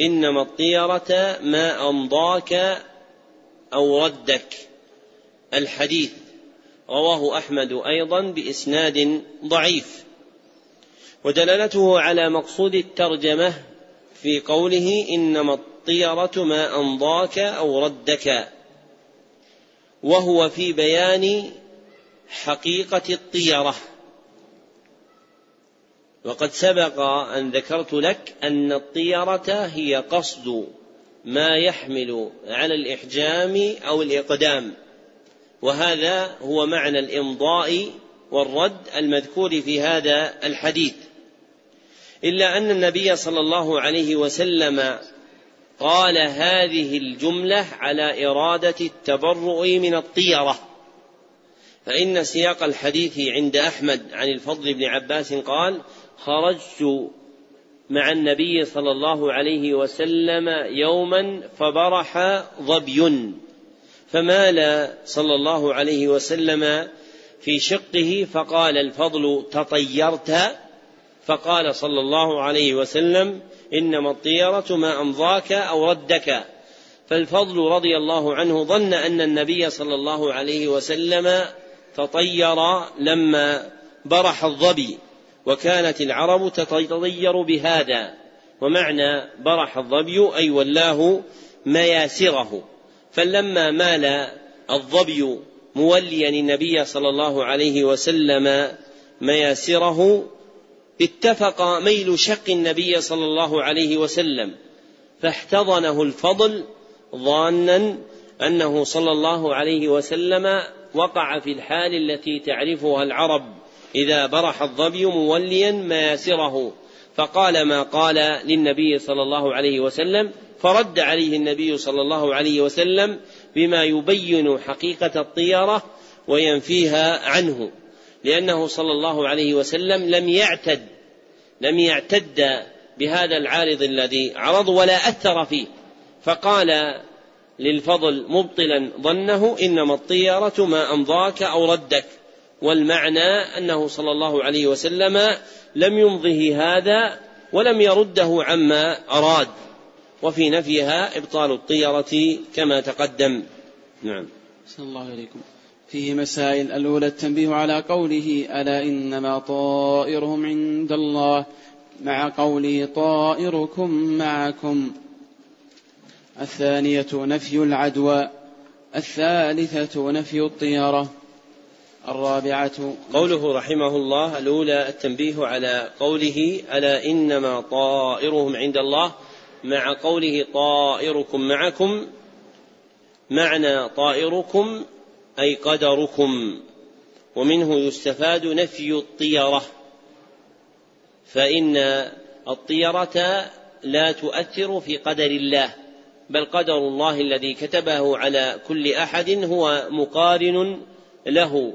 إنما الطيرة ما أمضاك أو ردك. الحديث رواه أحمد أيضا بإسناد ضعيف. ودلالته على مقصود الترجمة في قوله إنما الطيرة ما أمضاك أو ردك. وهو في بيان حقيقة الطيرة. وقد سبق أن ذكرت لك أن الطيرة هي قصد ما يحمل على الإحجام أو الإقدام. وهذا هو معنى الإمضاء والرد المذكور في هذا الحديث. إلا أن النبي صلى الله عليه وسلم قال هذه الجملة على إرادة التبرؤ من الطيرة. فإن سياق الحديث عند أحمد عن الفضل بن عباس قال خرجت مع النبي صلى الله عليه وسلم يوما فبرح ظبي. فمال صلى الله عليه وسلم في شقه فقال الفضل تطيرت. فقال صلى الله عليه وسلم إنما الطيرة ما أمضاك أو ردك. فالفضل رضي الله عنه ظن أن النبي صلى الله عليه وسلم تطير لما برح الظبي وكانت العرب تتطير بهذا. ومعنى برح الظبي أي ولاه مياسره. فلما مال الظبي موليا النبي صلى الله عليه وسلم مياسره اتفق ميل شق النبي صلى الله عليه وسلم فاحتضنه الفضل ظانا أنه صلى الله عليه وسلم وقع في الحال التي تعرفها العرب إذا برح الظبي موليا ماسره فقال ما قال للنبي صلى الله عليه وسلم فرد عليه النبي صلى الله عليه وسلم بما يبين حقيقة الطيرة وينفيها عنه. لأنه صلى الله عليه وسلم لم يعتد لم يعتد بهذا العارض الذي عرض ولا أثر فيه. فقال للفضل مبطلا ظنه إنما الطيرة ما أمضاك أو ردك والمعنى أنه صلى الله عليه وسلم لم يمضه هذا ولم يرده عما أراد. وفي نفيها إبطال الطيره كما تقدم. نعم. صلى الله عليكم. فيه مسائل الأولى التنبيه على قوله ألا إنما طائرهم عند الله مع قوله طائركم معكم. الثانية نفي العدوى الثالثة نفي الطيرة الرابعة قوله رحمه الله الأولى التنبيه على قوله ألا إنما طائرهم عند الله مع قوله طائركم معكم معنى طائركم أي قدركم ومنه يستفاد نفي الطيرة فإن الطيرة لا تؤثر في قدر الله بل قدر الله الذي كتبه على كل أحد هو مقارن له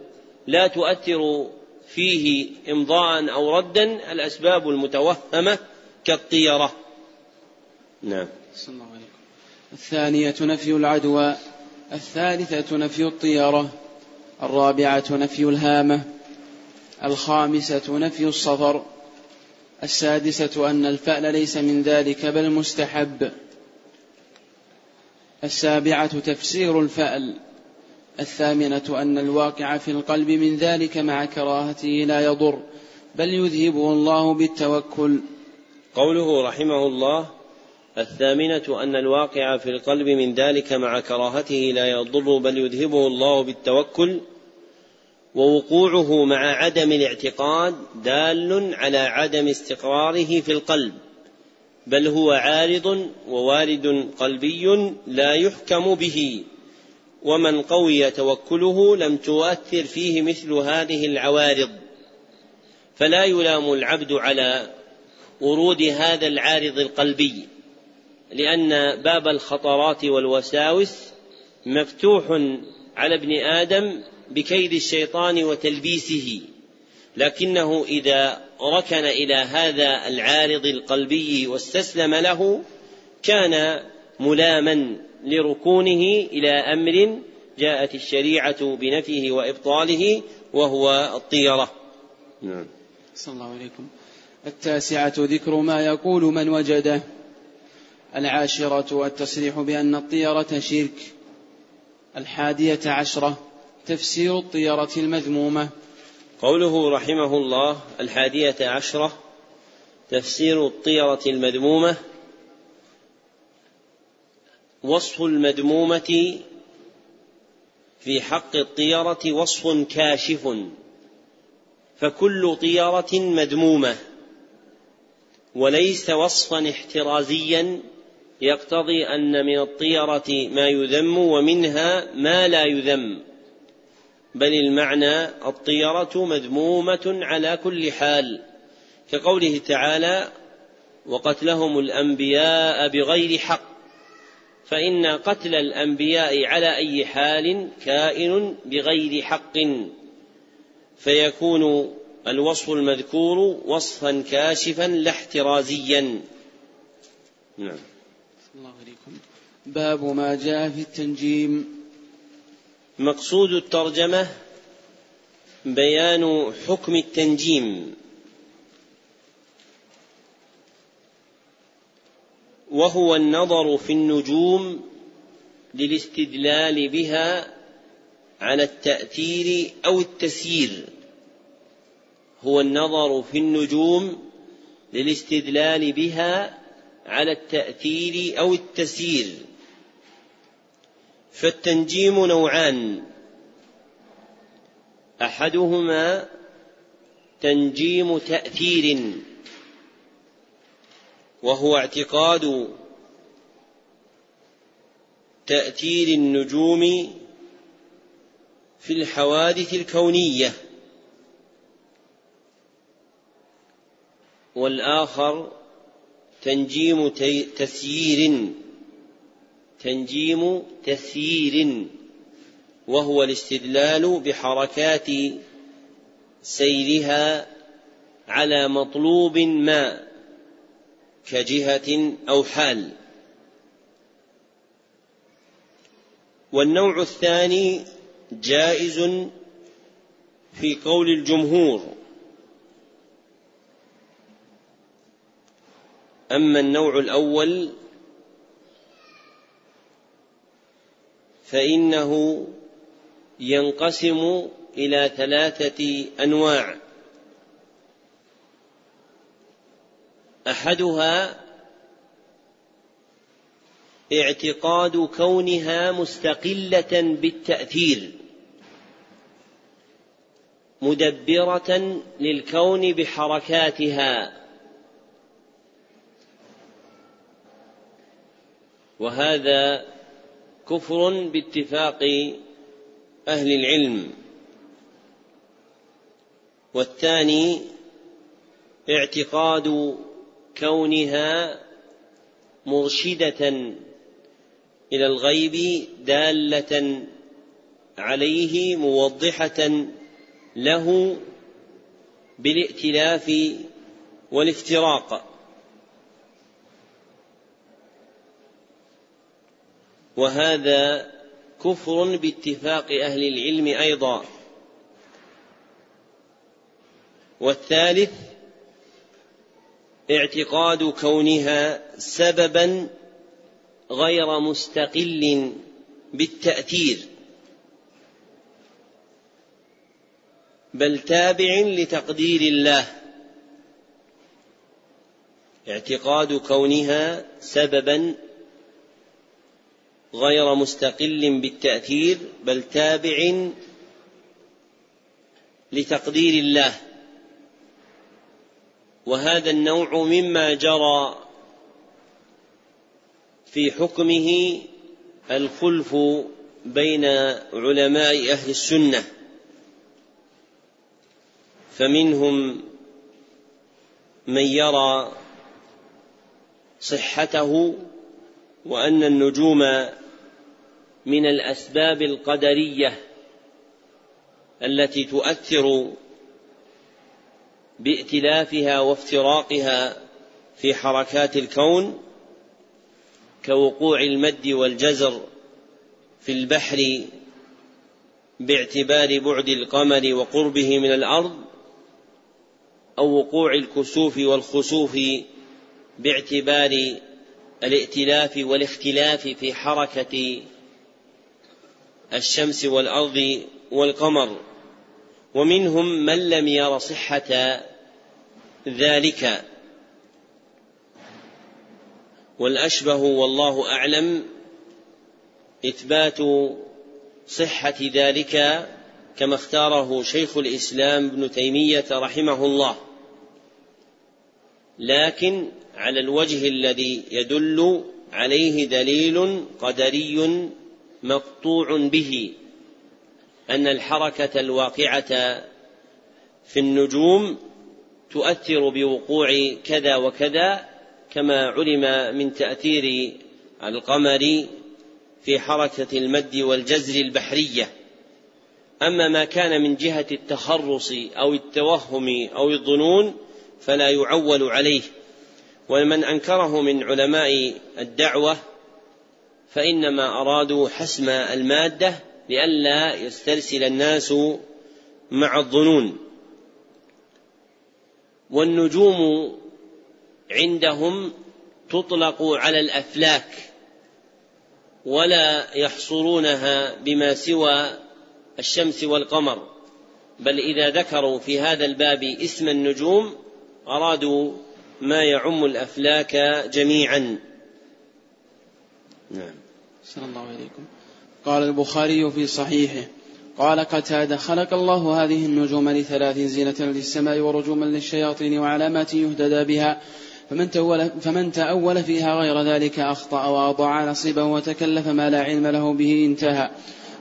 لا تؤثر فيه إمضاء أو ردا الأسباب المتوهمة كالطيرة نعم الله. الثانية نفي العدوى الثالثة نفي الطيرة الرابعة نفي الهامة الخامسة نفي الصفر السادسة أن الفأل ليس من ذلك بل مستحب السابعة تفسير الفأل الثامنة أن الواقع في القلب من ذلك مع كراهته لا يضر بل يذهبه الله بالتوكل. قوله رحمه الله الثامنة أن الواقع في القلب من ذلك مع كراهته لا يضر بل يذهبه الله بالتوكل ووقوعه مع عدم الاعتقاد دال على عدم استقراره في القلب بل هو عارض ووارد قلبي لا يحكم به ومن قوي توكله لم تؤثر فيه مثل هذه العوارض. فلا يلام العبد على ورود هذا العارض القلبي. لأن باب الخطرات والوساوس مفتوح على ابن آدم بكيد الشيطان وتلبيسه لكنه إذا ركن إلى هذا العارض القلبي واستسلم له كان ملاما لركونه إلى أمر جاءت الشريعة بنفيه وإبطاله وهو الطيرة. نعم. صلى الله عليكم التاسعة ذكر ما يقول من وجده. العاشرة التصريح بأن الطيرة شرك. الحادية عشرة تفسير الطيرة المذمومة. قوله رحمه الله الحادية عشرة تفسير الطيرة المذمومة. وصف المذمومة في حق الطيرة وصف كاشف. فكل طيرة مذمومة وليس وصفا احترازيا. يقتضي أن من الطيرة ما يذم ومنها ما لا يذم. بل المعنى الطيرة مذمومة على كل حال. كقوله تعالى وقتلهم الأنبياء بغير حق. فإن قتل الأنبياء على أي حال كائن بغير حق. فيكون الوصف المذكور وصفا كاشفا لا احترازيا. نعم. الله عليكم باب ما جاء في التنجيم. مقصود الترجمة بيان حكم التنجيم. وهو النظر في النجوم للاستدلال بها على التأثير أو التسيير. هو النظر في النجوم للاستدلال بها على التأثير أو التسيير. فالتنجيم نوعان. أحدهما تنجيم تأثير وهو اعتقاد تأثير النجوم في الحوادث الكونية. والآخر تنجيم تسيير. تنجيم تسيير. وهو الاستدلال بحركات سيرها على مطلوب ما كجهة أو حال. والنوع الثاني جائز في قول الجمهور. أما النوع الأول فإنه ينقسم إلى ثلاثة أنواع. أحدها اعتقاد كونها مستقلة بالتأثير مدبرة للكون بحركاتها. وهذا كفر باتفاق أهل العلم. والثاني اعتقاد كونها مرشدة إلى الغيب دالة عليه موضحة له بالائتلاف والافتراق. وهذا كفر باتفاق أهل العلم أيضا. والثالث اعتقاد كونها سببا غير مستقل بالتأثير. بل تابع لتقدير الله. اعتقاد كونها سببا غير مستقل بالتأثير بل تابع لتقدير الله. وهذا النوع مما جرى في حكمه الخلف بين علماء أهل السنة. فمنهم من يرى صحته وأن النجوم من الأسباب القدرية التي تؤثر بائتلافها وافتراقها في حركات الكون كوقوع المد والجزر في البحر باعتبار بعد القمر وقربه من الأرض أو وقوع الكسوف والخسوف باعتبار الائتلاف والاختلاف في حركة الشمس والأرض والقمر ومنهم من لم ير صحة ذلك. والأشبه والله أعلم إثبات صحة ذلك كما اختاره شيخ الإسلام ابن تيمية رحمه الله. لكن على الوجه الذي يدل عليه دليل قدري مقطوع به أن الحركة الواقعة في النجوم تؤثر بوقوع كذا وكذا كما علم من تأثير القمر في حركة المد والجزر البحرية. أما ما كان من جهة التخرص أو التوهم أو الظنون فلا يعول عليه. ومن أنكره من علماء الدعوة فإنما أرادوا حسم المادة لئلا يسترسل الناس مع الظنون. والنجوم عندهم تطلق على الأفلاك ولا يحصرونها بما سوى الشمس والقمر. بل إذا ذكروا في هذا الباب اسم النجوم أرادوا ما يعم الأفلاك جميعا. نعم. صلى الله عليكم. قال البخاري في صحيحه قال قتادة خلق الله هذه النجوم لثلاث زينة للسماء ورجوما للشياطين وعلامات يهتدى بها فمن تأول, فمن تأول فيها غير ذلك أخطأ وأضاع نصيبه وتكلف ما لا علم له به انتهى.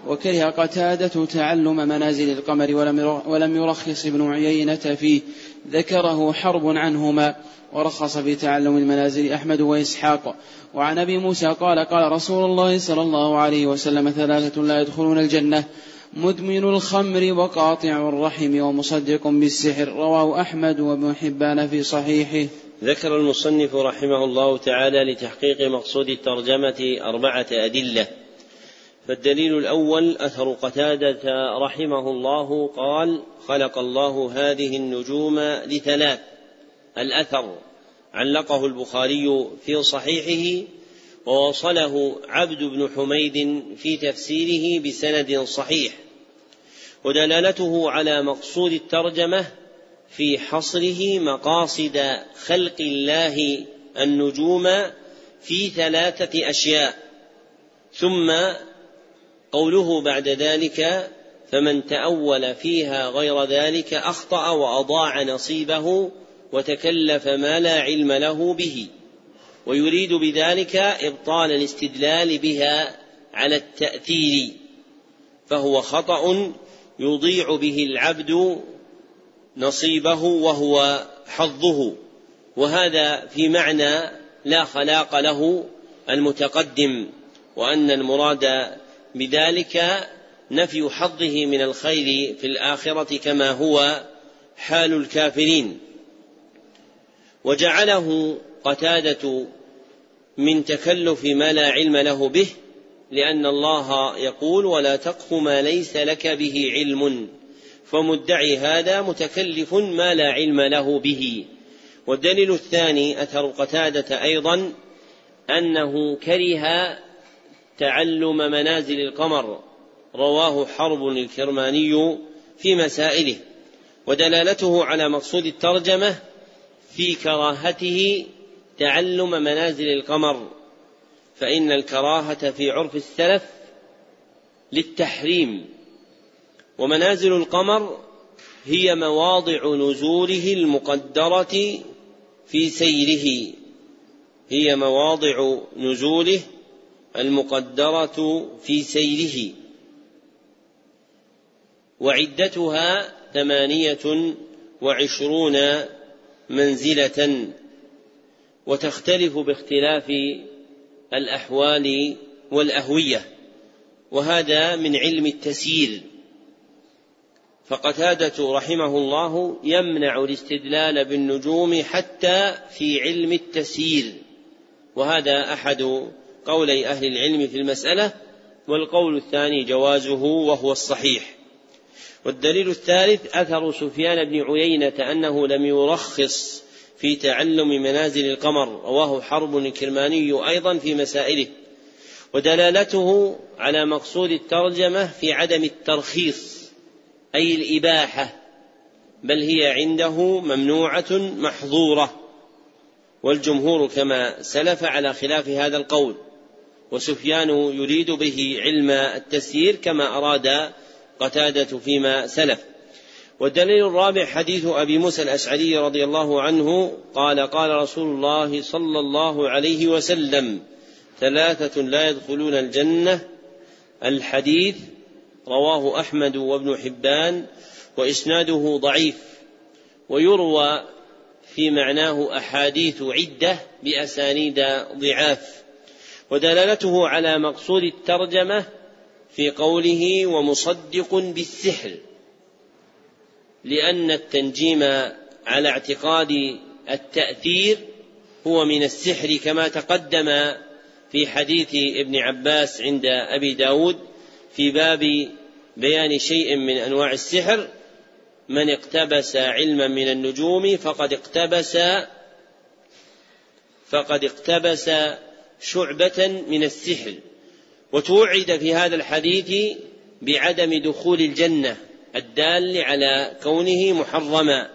وكره قتادة تعلم منازل القمر ولم يرخص ابن عيينة فيه. ذكره حرب عنهما ورخص في تعلم المنازل أحمد وإسحاق. وعن أبي موسى قال قال رسول الله صلى الله عليه وسلم ثلاثة لا يدخلون الجنة مدمن الخمر وقاطع الرحم ومصدق بالسحر. رواه أحمد وابن حبان في صحيحه. ذكر المصنف رحمه الله تعالى لتحقيق مقصود الترجمة أربعة أدلة. فالدليل الأول أثر قتادة رحمه الله قال خلق الله هذه النجوم لثلاث. الأثر علقه البخاري في صحيحه ووصله عبد بن حميد في تفسيره بسند صحيح. ودلالته على مقصود الترجمة في حصره مقاصد خلق الله النجوم في ثلاثة أشياء. ثم قوله بعد ذلك فمن تأول فيها غير ذلك أخطأ وأضاع نصيبه وتكلف ما لا علم له به. ويريد بذلك إبطال الاستدلال بها على التأثير فهو خطأ يضيع به العبد نصيبه وهو حظه. وهذا في معنى لا خلاق له المتقدم وأن المراد بذلك نفي حظه من الخير في الآخرة كما هو حال الكافرين. وجعله قتادة من تكلف ما لا علم له به لأن الله يقول ولا تقف ما ليس لك به علم فمدعي هذا متكلف ما لا علم له به. والدليل الثاني أثر قتادة أيضا أنه كره تعلم منازل القمر رواه حرب الكرماني في مسائله ودلالته على مقصود الترجمة في كراهته تعلم منازل القمر فإن الكراهة في عرف السلف للتحريم ومنازل القمر هي مواضع نزوله المقدرة في سيره هي مواضع نزوله المقدرة في سيره وعدتها ثمانية وعشرون منزلة وتختلف باختلاف الأحوال والأهوية وهذا من علم التسيير. فقتادة رحمه الله يمنع الاستدلال بالنجوم حتى في علم التسيير وهذا أحد قولي أهل العلم في المسألة والقول الثاني جوازه وهو الصحيح. والدليل الثالث أثر سفيان بن عيينة أنه لم يرخص في تعلم منازل القمر رواه حرب الكرماني أيضا في مسائله. ودلالته على مقصود الترجمة في عدم الترخيص أي الإباحة بل هي عنده ممنوعة محظورة. والجمهور كما سلف على خلاف هذا القول. وسفيان يريد به علم التسيير كما أراد قتادة فيما سلف. والدليل الرابع حديث أبي موسى الأشعري رضي الله عنه قال قال رسول الله صلى الله عليه وسلم ثلاثة لا يدخلون الجنة. الحديث رواه أحمد وابن حبان وإسناده ضعيف ويروى في معناه أحاديث عدة بأسانيد ضعاف. ودلالته على مقصود الترجمة في قوله ومصدق بالسحر لأن التنجيم على اعتقاد التأثير هو من السحر كما تقدم في حديث ابن عباس عند أبي داود في باب بيان شيء من أنواع السحر من اقتبس علما من النجوم فقد اقتبس فقد اقتبس شعبة من السحر وتوعد في هذا الحديث بعدم دخول الجنة الدال على كونه محرما.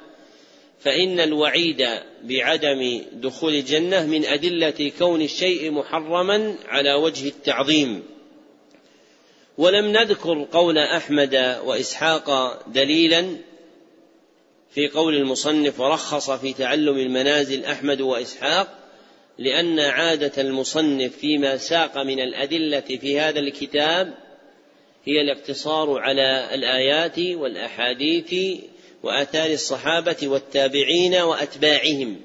فإن الوعيد بعدم دخول الجنة من أدلة كون الشيء محرما على وجه التعظيم. ولم نذكر قول أحمد وإسحاق دليلا في قول المصنف ورخص في تعلم المنازل أحمد وإسحاق لأن عادة المصنف فيما ساق من الأدلة في هذا الكتاب هي الاقتصار على الآيات والأحاديث وآثار الصحابة والتابعين وأتباعهم.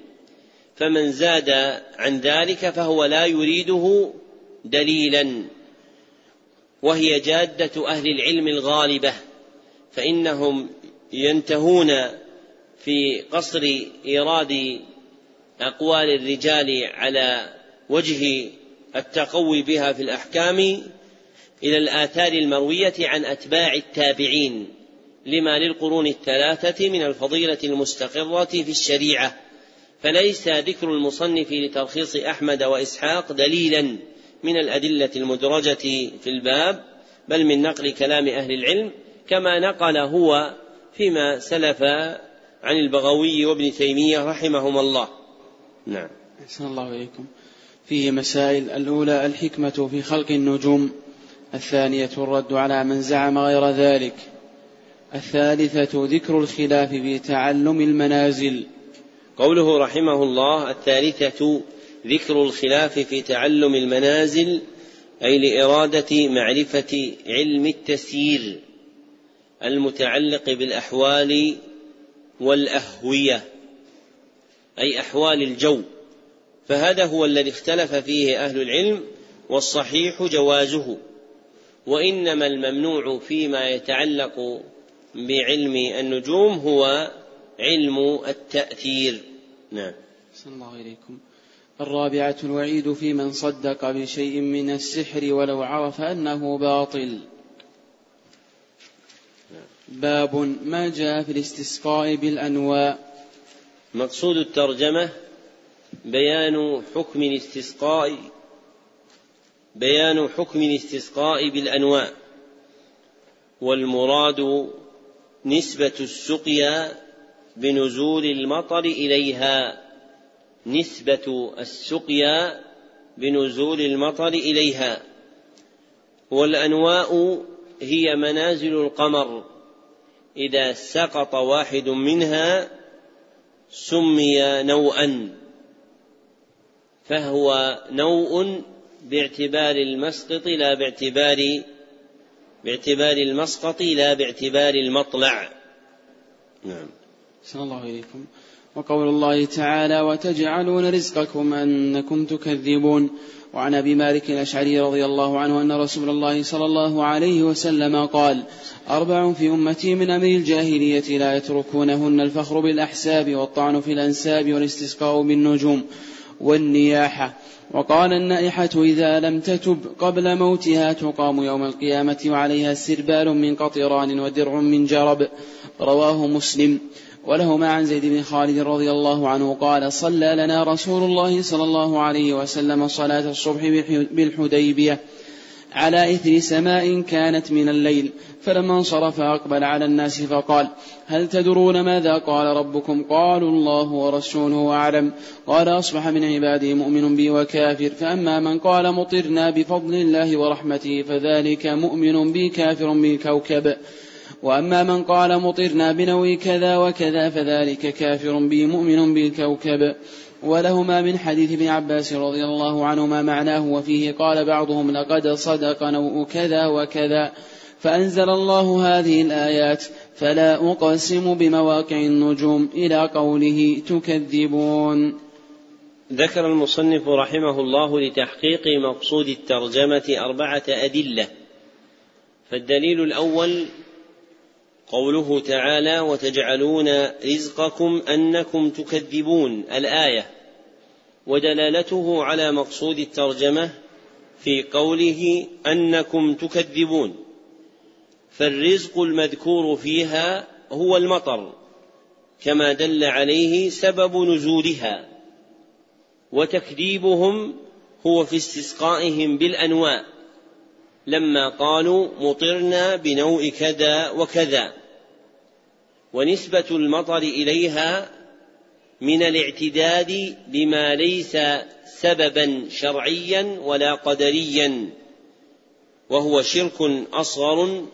فمن زاد عن ذلك فهو لا يريده دليلا. وهي جادة أهل العلم الغالبة. فإنهم ينتهون في قصر إيراد أقوال الرجال على وجه التقوي بها في الأحكام إلى الآثار المروية عن أتباع التابعين لما للقرون الثلاثة من الفضيلة المستقرة في الشريعة. فليس ذكر المصنف لترخيص أحمد وإسحاق دليلا من الأدلة المدرجة في الباب بل من نقل كلام أهل العلم كما نقل هو فيما سلف عن البغوي وابن تيمية رحمهما الله. نعم. أحسن الله إليكم. فيه مسائل. الأولى الحكمة في خلق النجوم. الثانية الرد على من زعم غير ذلك. الثالثة ذكر الخلاف في تعلم المنازل. قوله رحمه الله الثالثة ذكر الخلاف في تعلم المنازل أي لإرادة معرفة علم التسيير المتعلق بالأحوال والأهوية. أي أحوال الجو. فهذا هو الذي اختلف فيه أهل العلم والصحيح جوازه. وإنما الممنوع فيما يتعلق بعلم النجوم هو علم التأثير. نعم. صلى الله إليكم. الرابعة الوعيد في من صدق بشيء من السحر ولو عرف أنه باطل. باب ما جاء في الاستسقاء بالأنواء. مقصود الترجمة بيان حكم الاستسقاء بيان حكم الاستسقاء بالأنواع. والمراد نسبة السقيا بنزول المطر إليها. نسبة السقيا بنزول المطر إليها. والأنواء هي منازل القمر. إذا سقط واحد منها سمي نوءا فهو نوء باعتبار المسقط لا باعتبار باعتبار المسقط لا باعتبار المطلع. نعم. صلى الله إليكم. وقول الله تعالى وتجعلون رزقكم أنكم تكذبون. وعن أبي مالك الأشعري رضي الله عنه أن رسول الله صلى الله عليه وسلم قال أربع في أمتي من أمر الجاهلية لا يتركونهن الفخر بالأحساب والطعن في الأنساب والاستسقاء بالنجوم والنياحه وقال النائحة إذا لم تتب قبل موتها تقام يوم القيامة وعليها سربال من قطران ودرع من جرب. رواه مسلم. ولهما عن زيد بن خالد رضي الله عنه قال صلى لنا رسول الله صلى الله عليه وسلم صلاة الصبح بالحديبية على إثر سماء كانت من الليل فلما انصرف أقبل على الناس فقال هل تدرون ماذا قال ربكم؟ قالوا الله ورسوله أعلم. قال أصبح من عبادي مؤمن بي وكافر فأما من قال مطرنا بفضل الله ورحمته فذلك مؤمن بي كافر بالكوكب. وأما من قال مطرنا بنوي كذا وكذا فذلك كافر بي مؤمن بالكوكب. ولهما من حديث ابن عباس رضي الله عنهما معناه وفيه قال بعضهم لقد صدق نوء كذا وكذا. فأنزل الله هذه الآيات فلا أقسم بمواقع النجوم إلى قوله تكذبون. ذكر المصنف رحمه الله لتحقيق مقصود الترجمة أربعة أدلة. فالدليل الأول قوله تعالى وتجعلون رزقكم أنكم تكذبون الآية ودلالته على مقصود الترجمة في قوله أنكم تكذبون فالرزق المذكور فيها هو المطر كما دل عليه سبب نزولها وتكذيبهم هو في استسقائهم بالانواع لما قالوا مطرنا بنوء كذا وكذا. ونسبة المطر إليها من الاعتداد بما ليس سببا شرعيا ولا قدريا وهو شرك أصغر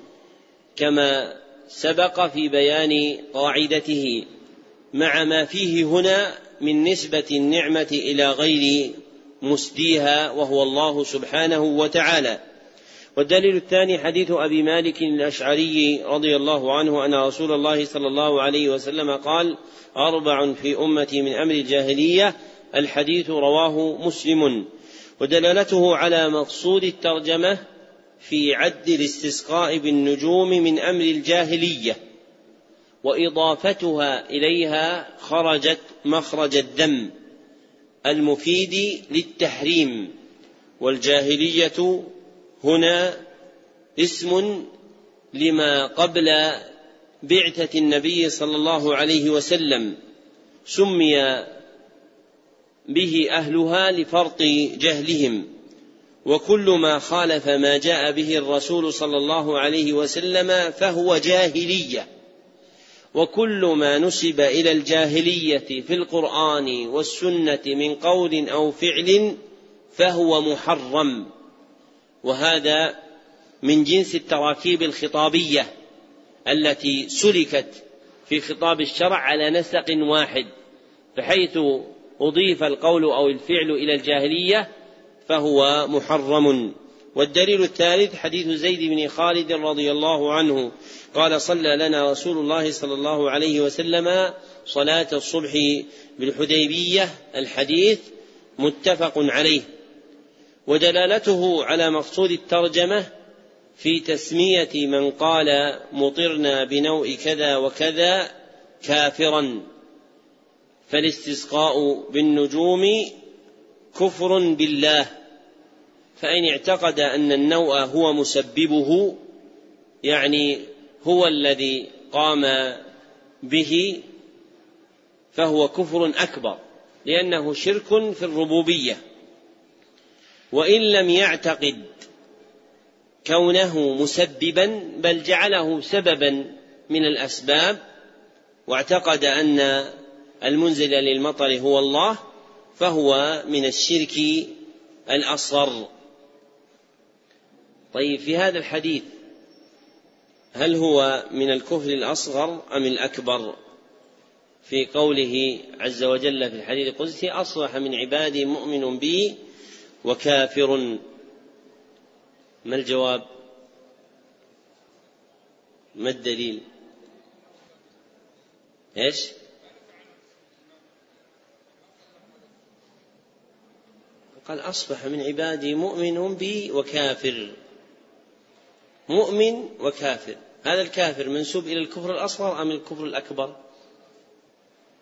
كما سبق في بيان قاعدته مع ما فيه هنا من نسبة النعمة إلى غير مسديها وهو الله سبحانه وتعالى. والدليل الثاني حديث أبي مالك الأشعري رضي الله عنه أن رسول الله صلى الله عليه وسلم قال أربع في أمتي من أمر الجاهلية الحديث رواه مسلم. ودلالته على مقصود الترجمة في عد الاستسقاء بالنجوم من أمر الجاهلية وإضافتها إليها خرجت مخرج الذم المفيد للتحريم والجاهلية هنا اسم لما قبل بعثة النبي صلى الله عليه وسلم سمي به أهلها لفرط جهلهم وكل ما خالف ما جاء به الرسول صلى الله عليه وسلم فهو جاهلية وكل ما نسب إلى الجاهلية في القرآن والسنة من قول أو فعل فهو محرم. وهذا من جنس التراكيب الخطابية التي سلكت في خطاب الشرع على نسق واحد بحيث أضيف القول أو الفعل إلى الجاهلية فهو محرم. والدليل الثالث حديث زيد بن خالد رضي الله عنه قال صلى لنا رسول الله صلى الله عليه وسلم صلاة الصبح بالحديبية الحديث متفق عليه. ودلالته على مقصود الترجمة في تسمية من قال مطرنا بنوء كذا وكذا كافرا فالاستسقاء بالنجوم كفر بالله فإن اعتقد أن النوء هو مسببه يعني هو الذي قام به فهو كفر أكبر لأنه شرك في الربوبية. وإن لم يعتقد كونه مسببا بل جعله سببا من الأسباب واعتقد أن المنزل للمطر هو الله فهو من الشرك الأصغر. طيب في هذا الحديث هل هو من الكفر الأصغر أم الأكبر؟ في قوله عز وجل في الحديث القدسي أصبح من عبادي مؤمن بي وكافر ما الجواب؟ ما الدليل؟ إيش؟ قال أصبح من عبادي مؤمن بي وكافر. مؤمن وكافر. هذا الكافر منسوب إلى الكفر الأصغر أم الكفر الأكبر؟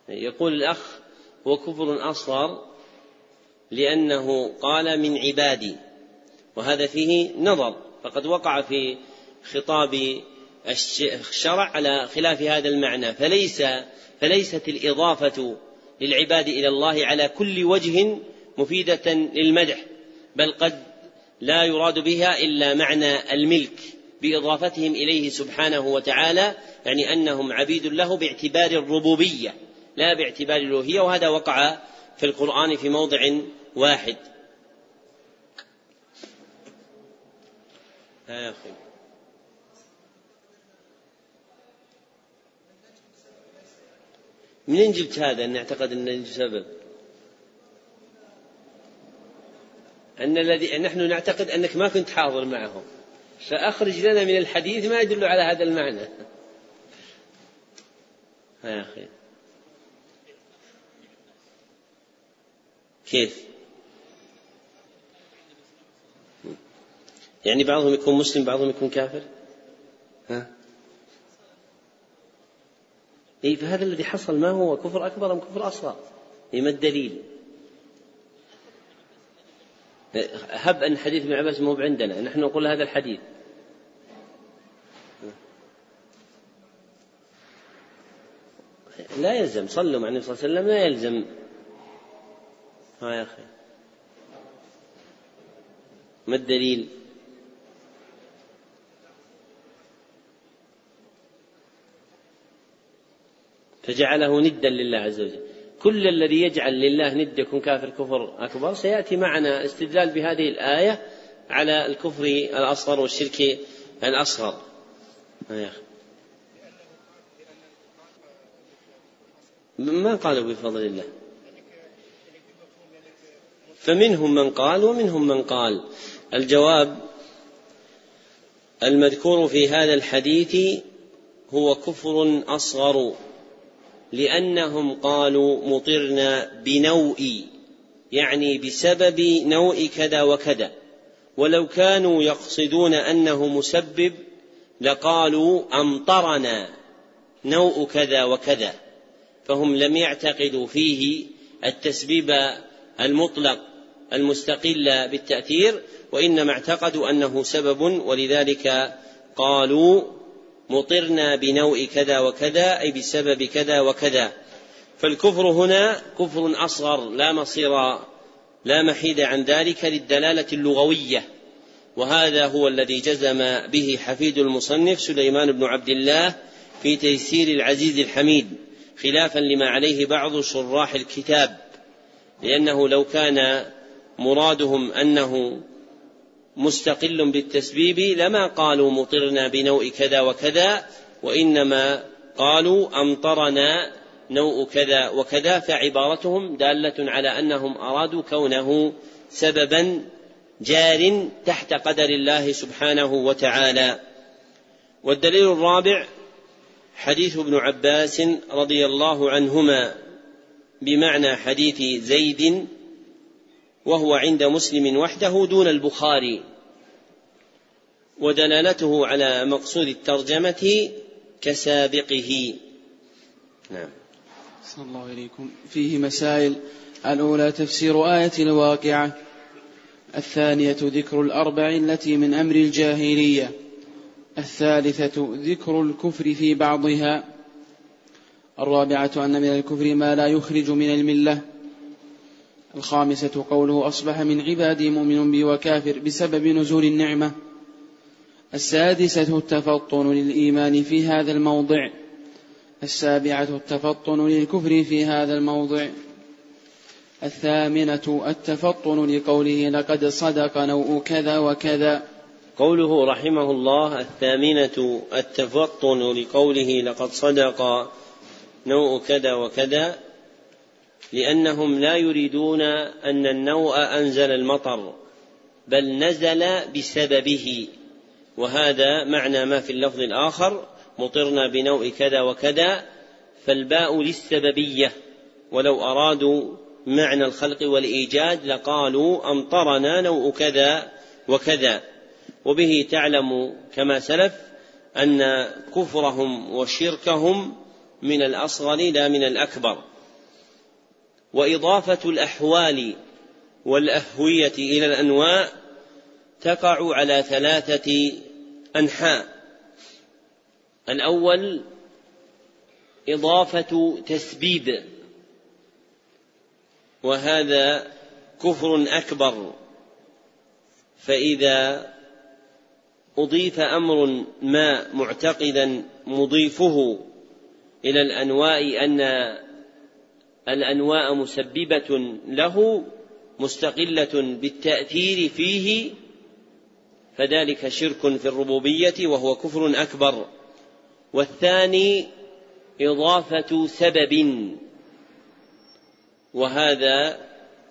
يقول الأخ هو كفر أصغر لأنه قال من عبادي. وهذا فيه نظر. فقد وقع في خطاب الشرع على خلاف هذا المعنى. فليس فليست الإضافة للعباد إلى الله على كل وجه مفيدة للمدح بل قد لا يراد بها إلا معنى الملك بإضافتهم إليه سبحانه وتعالى يعني أنهم عبيد له باعتبار الربوبية لا باعتبار الألوهية. وهذا وقع في القرآن في موضع واحد. يا أخي منين جبت هذا؟ أن أعتقد أن سبب. أن الذي نحن نعتقد أنك ما كنت حاضر معهم. فأخرج لنا من الحديث ما يدل على هذا المعنى. يا أخي كيف؟ يعني بعضهم يكون مسلم بعضهم يكون كافر؟ ها؟ إيه فهذا الذي حصل ما هو كفر أكبر أم كفر أصغر؟ إيه ما الدليل؟ هب أن حديث ابن عباس مو عندنا نحن نقول هذا الحديث. لا يلزم صلوا مع النبي صلى الله عليه وسلم لا يلزم. ها يا أخي. ما الدليل؟ فجعله ندا لله عز وجل. كل الذي يجعل لله ند يكون كافر كفر أكبر سيأتي معنا استدلال بهذه الآية على الكفر الأصغر والشرك الأصغر. أخي. ما قالوا بفضل الله؟ فمنهم من قال ومنهم من قال. الجواب المذكور في هذا الحديث هو كفر أصغر. لأنهم قالوا مطرنا بنوء يعني بسبب نوء كذا وكذا. ولو كانوا يقصدون أنه مسبب لقالوا أمطرنا نوء كذا وكذا. فهم لم يعتقدوا فيه التسبيب المطلق المستقل بالتأثير وإنما اعتقدوا أنه سبب ولذلك قالوا مطرنا بنوء كذا وكذا أي بسبب كذا وكذا. فالكفر هنا كفر أصغر لا مصير لا محيد عن ذلك للدلالة اللغوية. وهذا هو الذي جزم به حفيد المصنف سليمان بن عبد الله في تيسير العزيز الحميد خلافا لما عليه بعض شراح الكتاب. لأنه لو كان مرادهم أنه مستقل بالتسبيب لما قالوا مطرنا بنوء كذا وكذا وإنما قالوا أمطرنا نوء كذا وكذا فعبارتهم دالة على أنهم أرادوا كونه سببا جار تحت قدر الله سبحانه وتعالى. والدليل الرابع حديث ابن عباس رضي الله عنهما بمعنى حديث زيد وهو عند مسلم وحده دون البخاري. ودلالته على مقصود الترجمة كسابقه. نعم. صلى الله عليكم. فيه مسائل. الأولى تفسير آية الواقعة. الثانية ذكر الأربع التي من أمر الجاهلية. الثالثة ذكر الكفر في بعضها. الرابعة أن من الكفر ما لا يخرج من الملة. الخامسة قوله أصبح من عبادي مؤمن بي وكافر بسبب نزول النعمة. السادسة التفطن للإيمان في هذا الموضع. السابعة التفطن للكفر في هذا الموضع. الثامنة التفطن لقوله لقد صدق نوء كذا وكذا. قوله رحمه الله الثامنة التفطن لقوله لقد صدق نوء كذا وكذا. لأنهم لا يريدون أن النوء أنزل المطر بل نزل بسببه. وهذا معنى ما في اللفظ الآخر مطرنا بنوء كذا وكذا فالباء للسببية. ولو أرادوا معنى الخلق والإيجاد لقالوا أمطرنا نوء كذا وكذا. وبه تعلم كما سلف أن كفرهم وشركهم من الأصغر لا من الأكبر. وإضافة الأحوال والأهوية إلى الأنواع تقع على ثلاثة أنحاء. الأول إضافة تسبيب وهذا كفر أكبر. فإذا أضيف أمر ما معتقدا مضيفه إلى الأنواء أن الأنواء مسببة له مستقلة بالتأثير فيه فذلك شرك في الربوبية وهو كفر أكبر. والثاني إضافة سبب وهذا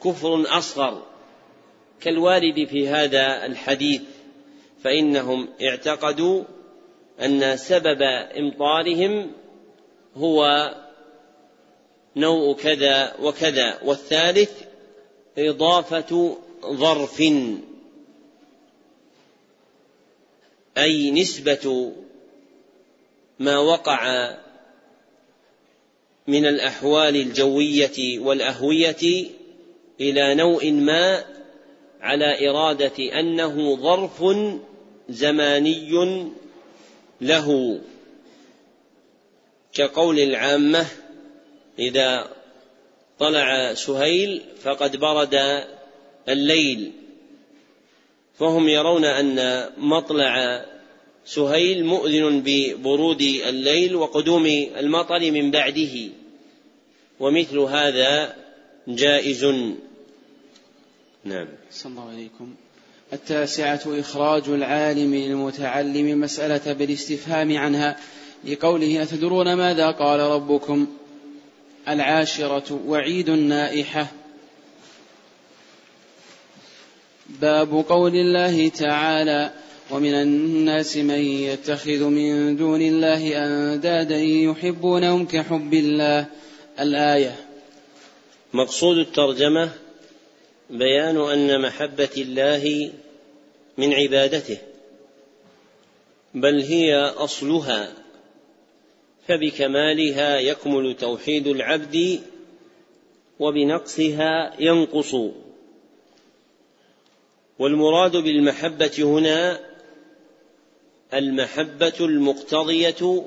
كفر أصغر. كالوارد في هذا الحديث فإنهم اعتقدوا أن سبب إمطارهم هو نوع كذا وكذا والثالث إضافة ظرف أي نسبة ما وقع من الأحوال الجوية والأهوية إلى نوع ما على إرادة أنه ظرف زماني له. كقول العامة إذا طلع سهيل فقد برد الليل. فهم يرون أن مطلع سهيل مؤذن ببرود الليل وقدوم المطر من بعده ومثل هذا جائز. نعم. صلى الله عليكم. التاسعة إخراج العالم للمتعلم مسألة بالاستفهام عنها لقوله أتدرون ماذا قال ربكم؟ العاشرة وعيد النائحة. باب قول الله تعالى ومن الناس من يتخذ من دون الله أندادا يحبونهم كحب الله. الآية. مقصود الترجمة بيان أن محبة الله من عبادته بل هي أصلها فبكمالها يكمل توحيد العبد وبنقصها ينقص. والمراد بالمحبة هنا المحبة المقتضية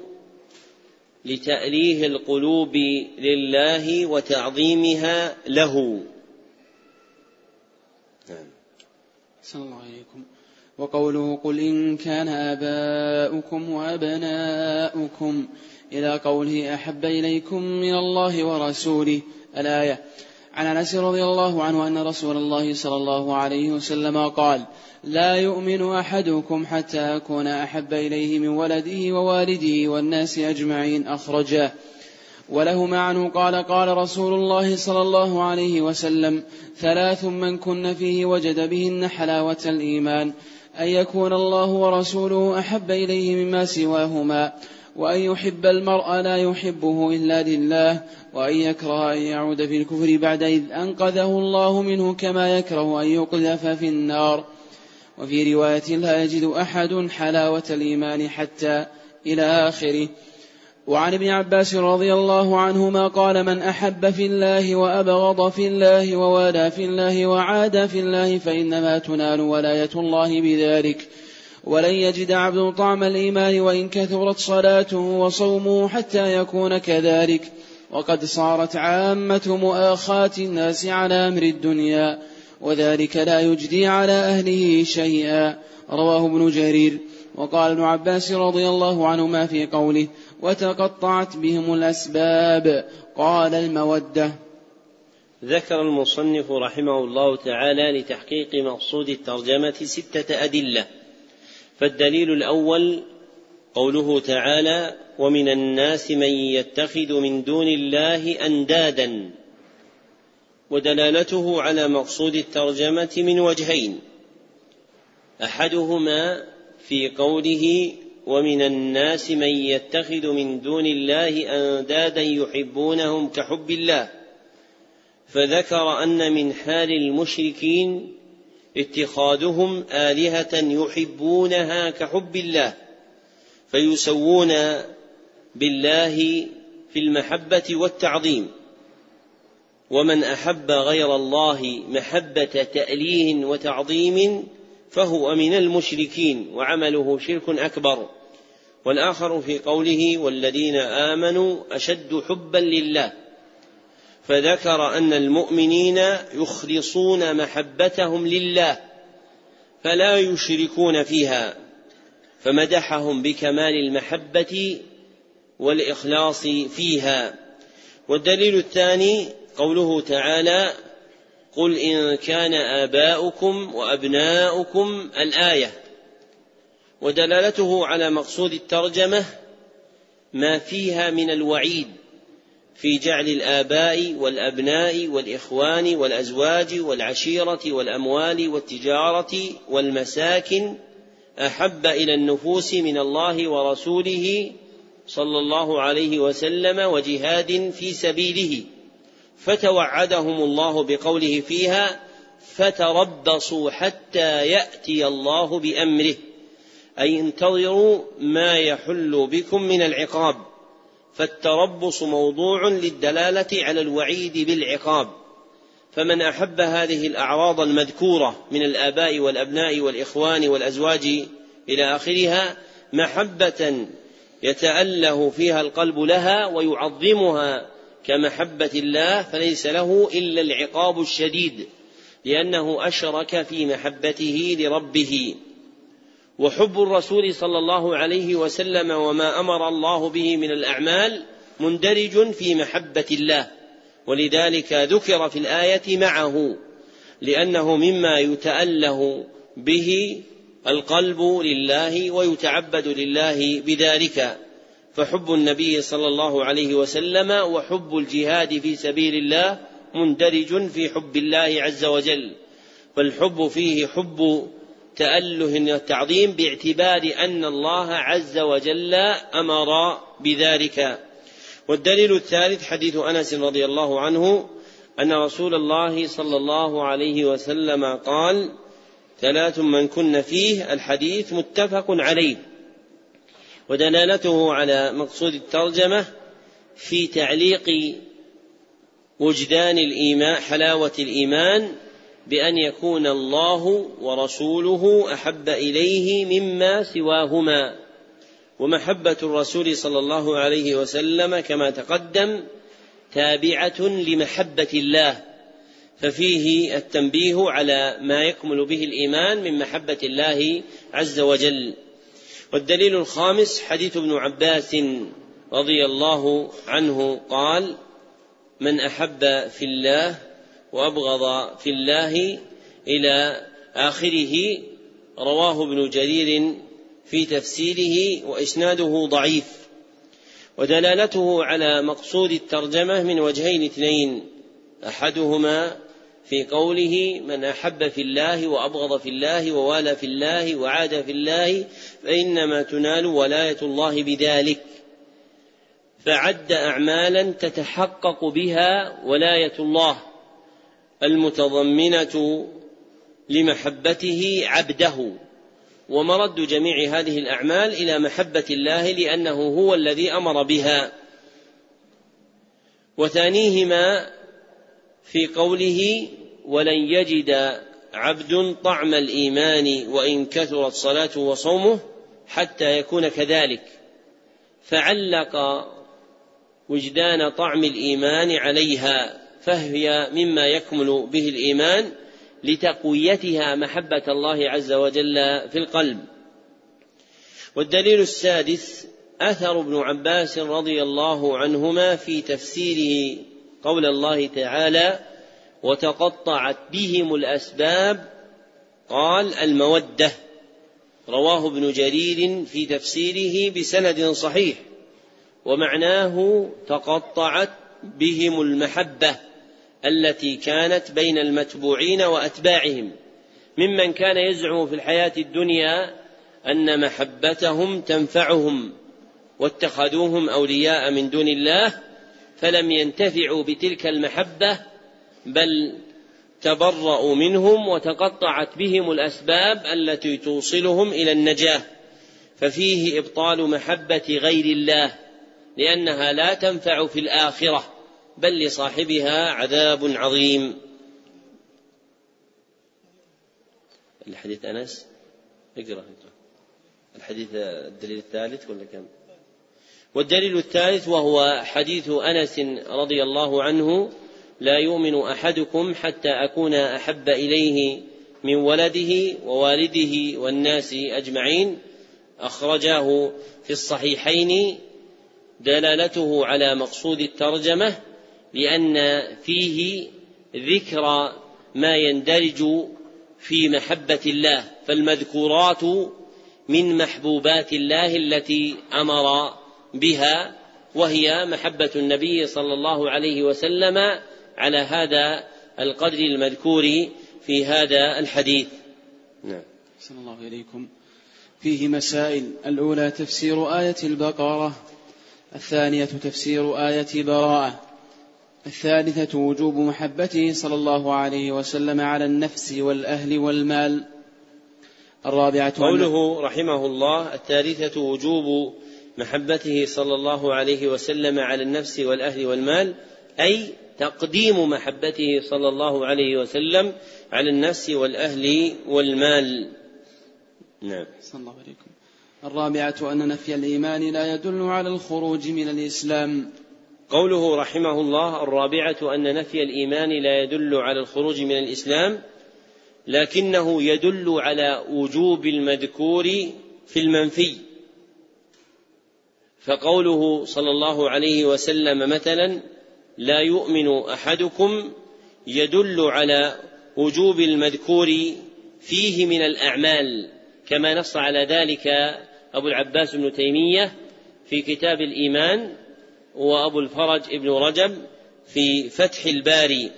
لتأليه القلوب لله وتعظيمها له. نعم. الله عليكم. وقوله قل إن كان آباؤكم وأبناؤكم إلى قوله أحب إليكم من الله ورسوله. الآية. عن أنس رضي الله عنه أن رسول الله صلى الله عليه وسلم قال لا يؤمن أحدكم حتى أكون أحب إليه من ولده ووالده والناس أجمعين. اخرجاه وله معنى قال قال رسول الله صلى الله عليه وسلم ثلاث من كن فيه وجد بهن حلاوة الإيمان. أن يكون الله ورسوله أحب إليه مما سواهما. وأن يحب المرء لا يحبه إلا لله وأن يكره أن يعود في الكفر بعد إذ أنقذه الله منه كما يكره أن يقذف في النار. وفي رواية لا يجد أحد حلاوة الإيمان حتى إلى آخره. وعن ابن عباس رضي الله عنهما قال من أحب في الله وأبغض في الله ووالى في الله وعاد في الله فإنما تنال ولاية الله بذلك ولن يجد عبد طعم الإيمان وإن كثرت صلاته وصومه حتى يكون كذلك. وقد صارت عامة مؤاخاة الناس على أمر الدنيا وذلك لا يجدي على أهله شيئا. رواه ابن جرير. وقال ابن عباس رضي الله عنهما في قوله وتقطعت بهم الأسباب قال المودة ذكر المصنف رحمه الله تعالى لتحقيق مقصود الترجمة ستة أدلة. فالدليل الأول قوله تعالى ومن الناس من يتخذ من دون الله أندادا ودلالته على مقصود الترجمة من وجهين أحدهما في قوله ومن الناس من يتخذ من دون الله أندادا يحبونهم كحب الله فذكر أن من حال المشركين اتخاذهم آلهة يحبونها كحب الله فيسوون بالله في المحبة والتعظيم. ومن أحب غير الله محبة تأليه وتعظيم فهو من المشركين وعمله شرك أكبر. والآخر في قوله والذين آمنوا أشد حبا لله. فذكر أن المؤمنين يخلصون محبتهم لله فلا يشركون فيها فمدحهم بكمال المحبة والإخلاص فيها. والدليل الثاني قوله تعالى قل إن كان آباؤكم وأبناؤكم الآية ودلالته على مقصود الترجمة ما فيها من الوعيد في جعل الآباء والأبناء والإخوان والأزواج والعشيرة والأموال والتجارة والمساكن أحب إلى النفوس من الله ورسوله صلى الله عليه وسلم وجهاد في سبيله. فتوعدهم الله بقوله فيها فتربصوا حتى يأتي الله بأمره أي انتظروا ما يحل بكم من العقاب. فالتربص موضوع للدلالة على الوعيد بالعقاب. فمن أحب هذه الأعراض المذكورة من الآباء والأبناء والإخوان والأزواج إلى آخرها محبة يتأله فيها القلب لها ويعظمها كمحبة الله فليس له إلا العقاب الشديد لأنه أشرك في محبته لربه. وحب الرسول صلى الله عليه وسلم وما أمر الله به من الأعمال مندرج في محبة الله ولذلك ذكر في الآية معه لأنه مما يتأله به القلب لله ويتعبد لله بذلك. فحب النبي صلى الله عليه وسلم وحب الجهاد في سبيل الله مندرج في حب الله عز وجل فالحب فيه حب تأله وتعظيم باعتبار أن الله عز وجل أمر بذلك. والدليل الثالث حديث أنس رضي الله عنه أن رسول الله صلى الله عليه وسلم قال ثلاث من كن فيه الحديث متفق عليه. ودلالته على مقصود الترجمة في تعليق وجدان الإيمان حلاوة الإيمان بأن يكون الله ورسوله أحب إليه مما سواهما. ومحبة الرسول صلى الله عليه وسلم كما تقدم تابعة لمحبة الله ففيه التنبيه على ما يكمل به الإيمان من محبة الله عز وجل. والدليل الخامس حديث ابن عباس رضي الله عنه قال من أحب في الله وأبغض في الله إلى آخره. رواه ابن جرير في تفسيره وإسناده ضعيف. ودلالته على مقصود الترجمة من وجهين اثنين. أحدهما في قوله من أحب في الله وأبغض في الله ووالى في الله وعاد في الله فإنما تنال ولاية الله بذلك. فعد اعمالا تتحقق بها ولاية الله. المتضمنة لمحبته عبده ومرد جميع هذه الأعمال إلى محبة الله لأنه هو الذي أمر بها. وثانيهما في قوله ولن يجد عبد طعم الإيمان وإن كثرت صلاته وصومه حتى يكون كذلك فعلق وجدان طعم الإيمان عليها. فهي مما يكمل به الإيمان لتقويتها محبة الله عز وجل في القلب. والدليل السادس آثر ابن عباس رضي الله عنهما في تفسيره قول الله تعالى وتقطعت بهم الأسباب قال المودة رواه ابن جرير في تفسيره بسند صحيح ومعناه تقطعت بهم المحبة التي كانت بين المتبوعين وأتباعهم ممن كان يزعم في الحياة الدنيا أن محبتهم تنفعهم واتخذوهم أولياء من دون الله فلم ينتفعوا بتلك المحبة بل تبرأوا منهم وتقطعت بهم الأسباب التي توصلهم إلى النجاة. ففيه إبطال محبة غير الله لأنها لا تنفع في الآخرة. بل لصاحبها عذاب عظيم. الحديث أنس؟ اقرأ اقرأ. الحديث الدليل الثالث ولا كم؟ والدليل الثالث وهو حديث أنس رضي الله عنه لا يؤمن أحدكم حتى أكون أحب إليه من ولده ووالده والناس أجمعين. أخرجاه في الصحيحين دلالته على مقصود الترجمة لأن فيه ذكر ما يندرج في محبة الله فالمذكورات من محبوبات الله التي أمر بها وهي محبة النبي صلى الله عليه وسلم على هذا القدر المذكور في هذا الحديث. نعم. صلى الله إليكم. فيه مسائل. الأولى تفسير آية البقرة الثانية تفسير آية براءة. الثالثة وجوب محبته صلى الله عليه وسلم على النفس والأهل والمال. الرابعة قوله رحمه الله الثالثة وجوب محبته صلى الله عليه وسلم على النفس والأهل والمال أي تقديم محبته صلى الله عليه وسلم على النفس والأهل والمال. نعم. صلى الله عليكم الرابعة أن نفي الإيمان لا يدل على الخروج من الإسلام. قوله رحمه الله الرابعة أن نفي الإيمان لا يدل على الخروج من الإسلام لكنه يدل على وجوب المذكور في المنفي. فقوله صلى الله عليه وسلم مثلا لا يؤمن أحدكم يدل على وجوب المذكور فيه من الأعمال كما نص على ذلك أبو العباس بن تيمية في كتاب الإيمان وابو الفرج ابن رجب في فتح الباري.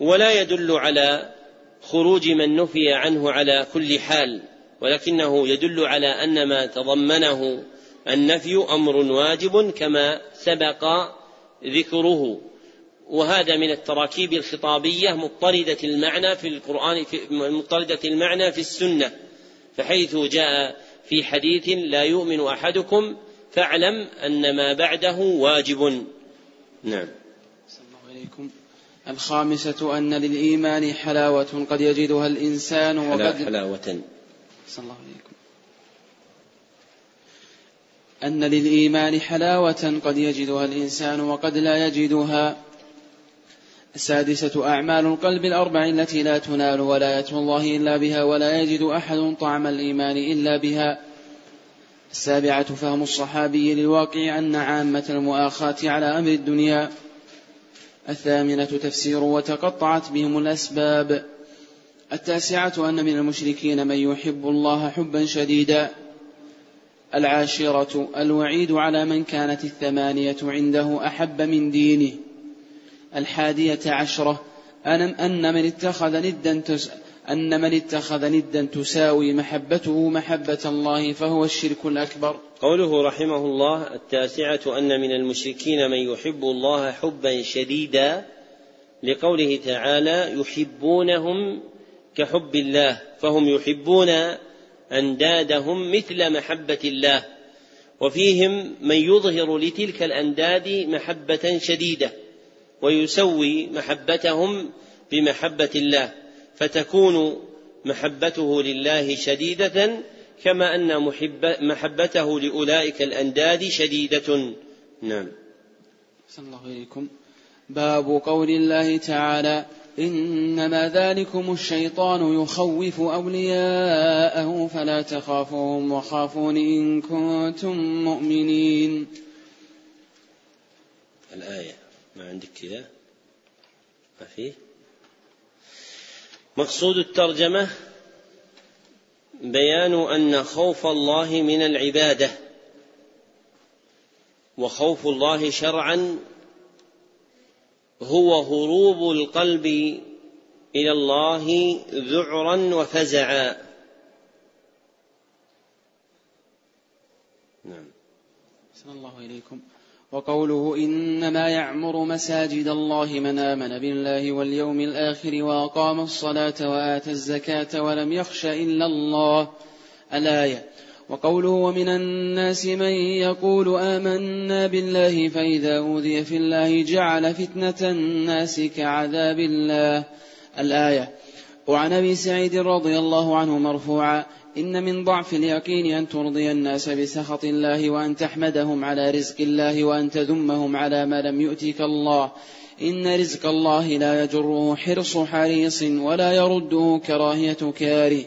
ولا يدل على خروج من نفي عنه على كل حال ولكنه يدل على أن ما تضمنه النفي أمر واجب كما سبق ذكره. وهذا من التراكيب الخطابية مضطردة المعنى في القرآن في مضطردة المعنى في السنة فحيث جاء في حديث لا يؤمن أحدكم فاعلم أن ما بعده واجب. نعم. الله عليكم. الخامسة أن للإيمان حلاوة قد يجدها الإنسان وقد حلاوة. صلى الله عليكم. أن للإيمان حلاوة قد يجدها الإنسان وقد لا يجدها. السادسة أعمال القلب الأربع التي لا تنال ولاية الله إلا بها ولا يجد أحد طعم الإيمان إلا بها. السابعة فهم الصحابي للواقع أن عامة المؤاخاة على أمر الدنيا. الثامنة تفسير وتقطعت بهم الأسباب. التاسعة أن من المشركين من يحب الله حبا شديدا. العاشرة الوعيد على من كانت الثمانية عنده أحب من دينه. الحادية عشرة أن من اتخذ ندا أن من اتخذ ندا تساوي محبته محبة الله فهو الشرك الأكبر. قوله رحمه الله التاسعة أن من المشركين من يحب الله حبا شديدا لقوله تعالى يحبونهم كحب الله فهم يحبون أندادهم مثل محبة الله وفيهم من يظهر لتلك الأنداد محبة شديدة ويسوي محبتهم بمحبة الله فتكون محبته لله شديدة كما أن محب محبته لأولئك الأنداد شديدة. نعم. صلى الله إليكم. باب قول الله تعالى إنما ذلكم الشيطان يخوف أولياءه فلا تخافوهم وخافون إن كنتم مؤمنين. الآية. ما عندك كذا؟ ما فيه؟ مقصود الترجمة بيان أن خوف الله من العبادة وخوف الله شرعا هو هروب القلب إلى الله ذعرا وفزعا. نعم. الله إليكم. وقوله إنما يعمر مساجد الله من امن بالله واليوم الآخر وأقام الصلاة واتى الزكاة ولم يخش إلا الله. الآية. وقوله ومن الناس من يقول آمنا بالله فإذا أوذي في الله جعل فتنة الناس كعذاب الله. الآية. وعن أبي سعيد رضي الله عنه مرفوعا إن من ضعف اليقين أن ترضي الناس بسخط الله وأن تحمدهم على رزق الله وأن تذمهم على ما لم يؤتك الله. إن رزق الله لا يجره حرص حريص ولا يرده كراهية كاره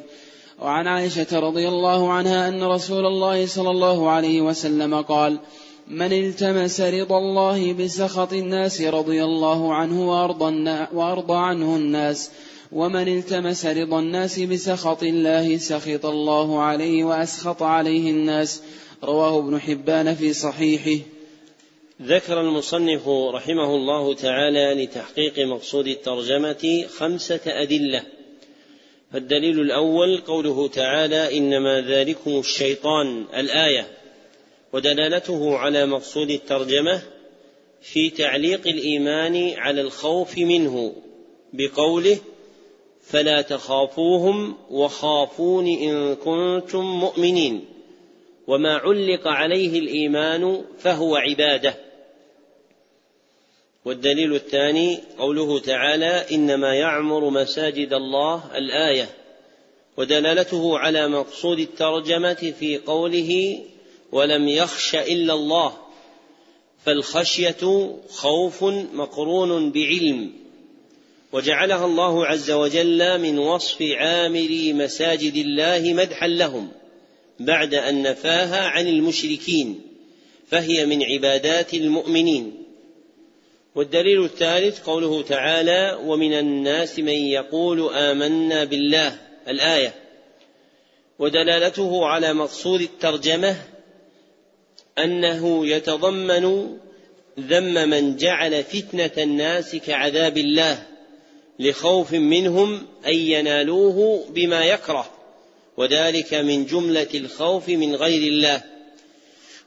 وعن عائشة رضي الله عنها أن رسول الله صلى الله عليه وسلم قال: من التمس رضا الله بسخط الناس رضي الله عنه وأرضى, وأرضى عنه الناس ومن التمس رضا الناس بسخط الله سخط الله عليه وأسخط عليه الناس. رواه ابن حبان في صحيحه. ذكر المصنف رحمه الله تعالى لتحقيق مقصود الترجمة خمسة أدلة. فالدليل الأول قوله تعالى إنما ذلكم الشيطان الآية ودلالته على مقصود الترجمة في تعليق الإيمان على الخوف منه بقوله فلا تخافوهم وخافون إن كنتم مؤمنين. وما علق عليه الإيمان فهو عبادة. والدليل الثاني قوله تعالى إنما يعمر مساجد الله الآية ودلالته على مقصود الترجمة في قوله ولم يخش إلا الله فالخشية خوف مقرون بعلم. وجعلها الله عز وجل من وصف عامري مساجد الله مدحا لهم بعد أن نفاها عن المشركين فهي من عبادات المؤمنين. والدليل الثالث قوله تعالى ومن الناس من يقول آمنا بالله الآية. ودلالته على مقصود الترجمة أنه يتضمن ذم من جعل فتنة الناس كعذاب الله. لخوف منهم أن ينالوه بما يكره وذلك من جملة الخوف من غير الله.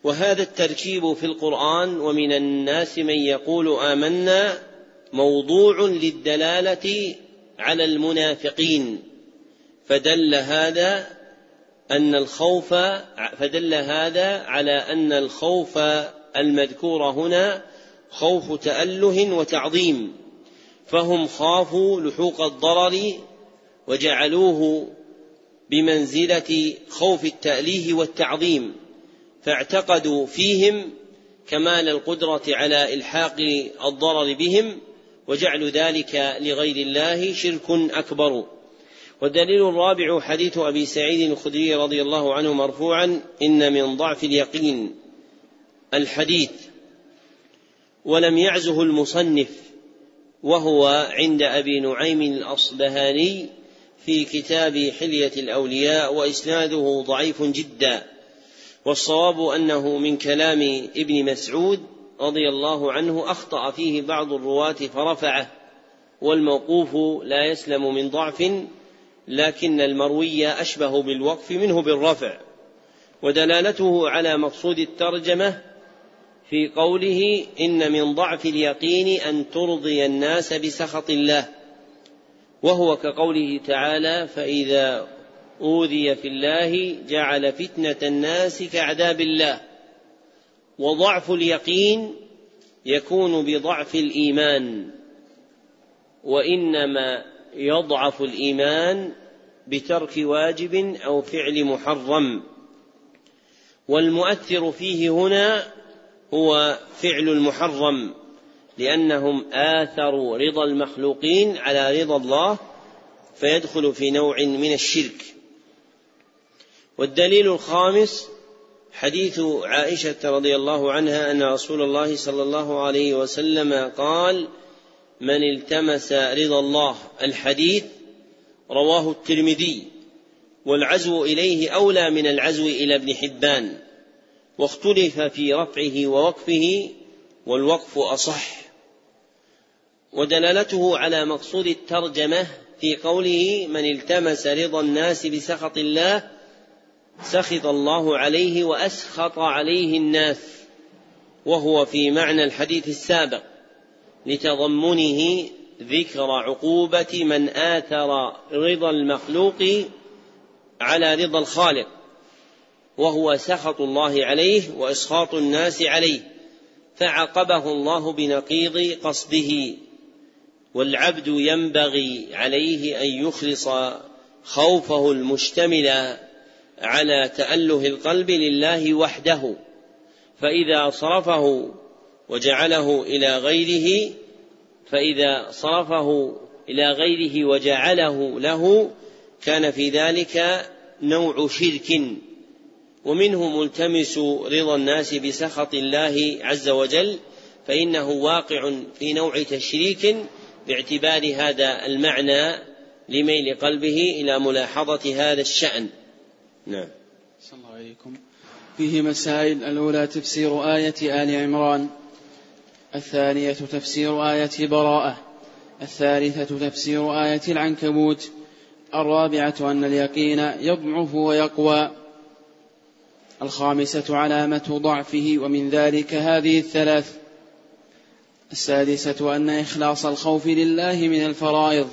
وهذا التركيب في القرآن ومن الناس من يقول آمنا موضوع للدلالة على المنافقين. فدل هذا أن الخوف فدل هذا على أن الخوف المذكور هنا خوف تأله وتعظيم. فهم خافوا لحوق الضرر وجعلوه بمنزلة خوف التأليه والتعظيم فاعتقدوا فيهم كمال القدرة على إلحاق الضرر بهم وجعل ذلك لغير الله شرك أكبر. والدليل الرابع حديث أبي سعيد الخدري رضي الله عنه مرفوعا إن من ضعف اليقين الحديث. ولم يعزه المصنف وهو عند أبي نعيم الأصبهاني في كتاب حلية الأولياء وإسناده ضعيف جدا. والصواب أنه من كلام ابن مسعود رضي الله عنه أخطأ فيه بعض الرواة فرفعه والموقوف لا يسلم من ضعف لكن المروي أشبه بالوقف منه بالرفع. ودلالته على مقصود الترجمة في قوله إن من ضعف اليقين أن ترضي الناس بسخط الله. وهو كقوله تعالى فإذا أوذي في الله جعل فتنة الناس كعذاب الله. وضعف اليقين يكون بضعف الإيمان. وإنما يضعف الإيمان بترك واجب أو فعل محرم. والمؤثر فيه هنا هو فعل المحرم لأنهم آثروا رضا المخلوقين على رضا الله فيدخل في نوع من الشرك. والدليل الخامس حديث عائشة رضي الله عنها أن رسول الله صلى الله عليه وسلم قال من التمس رضا الله الحديث رواه الترمذي والعزو إليه أولى من العزو إلى ابن حبان. واختلف في رفعه ووقفه والوقف أصح. ودلالته على مقصود الترجمة في قوله من التمس رضا الناس بسخط الله سخط الله عليه وأسخط عليه الناس وهو في معنى الحديث السابق لتضمنه ذكر عقوبة من آثر رضا المخلوق على رضا الخالق. وهو سخط الله عليه وإسخاط الناس عليه فعاقبه الله بنقيض قصده والعبد ينبغي عليه أن يخلص خوفه المشتمل على تأله القلب لله وحده فإذا صرفه وجعله إلى غيره فإذا صرفه إلى غيره وجعله له كان في ذلك نوع شرك. ومنه ملتمس رضا الناس بسخط الله عز وجل فإنه واقع في نوع تشريك باعتبار هذا المعنى لميل قلبه إلى ملاحظة هذا الشأن. نعم. صلى الله عليكم. فيه مسائل. الأولى تفسير آية آل عمران. الثانية تفسير آية براءة. الثالثة تفسير آية العنكبوت. الرابعة أن اليقين يضعف ويقوى. الخامسة علامة ضعفه ومن ذلك هذه الثلاث. السادسة أن إخلاص الخوف لله من الفرائض.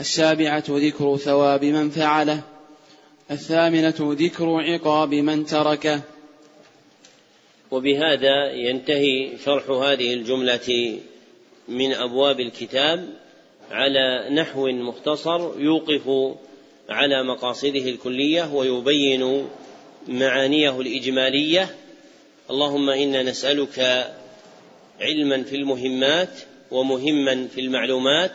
السابعة ذكر ثواب من فعله. الثامنة ذكر عقاب من تركه. وبهذا ينتهي شرح هذه الجملة من أبواب الكتاب على نحو مختصر يوقف على مقاصده الكلية ويبين معانيه الإجمالية. اللهم إنا نسألك علما في المهمات ومهما في المعلومات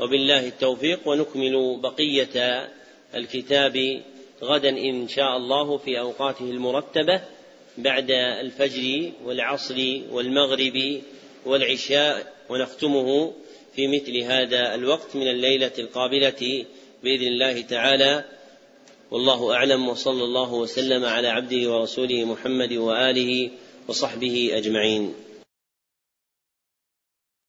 وبالله التوفيق ونكمل بقية الكتاب غدا إن شاء الله في أوقاته المرتبة بعد الفجر والعصر والمغرب والعشاء ونختمه في مثل هذا الوقت من الليلة القابلة بإذن الله تعالى. والله أعلم وصلى الله وسلم على عبده ورسوله محمد وآله وصحبه أجمعين.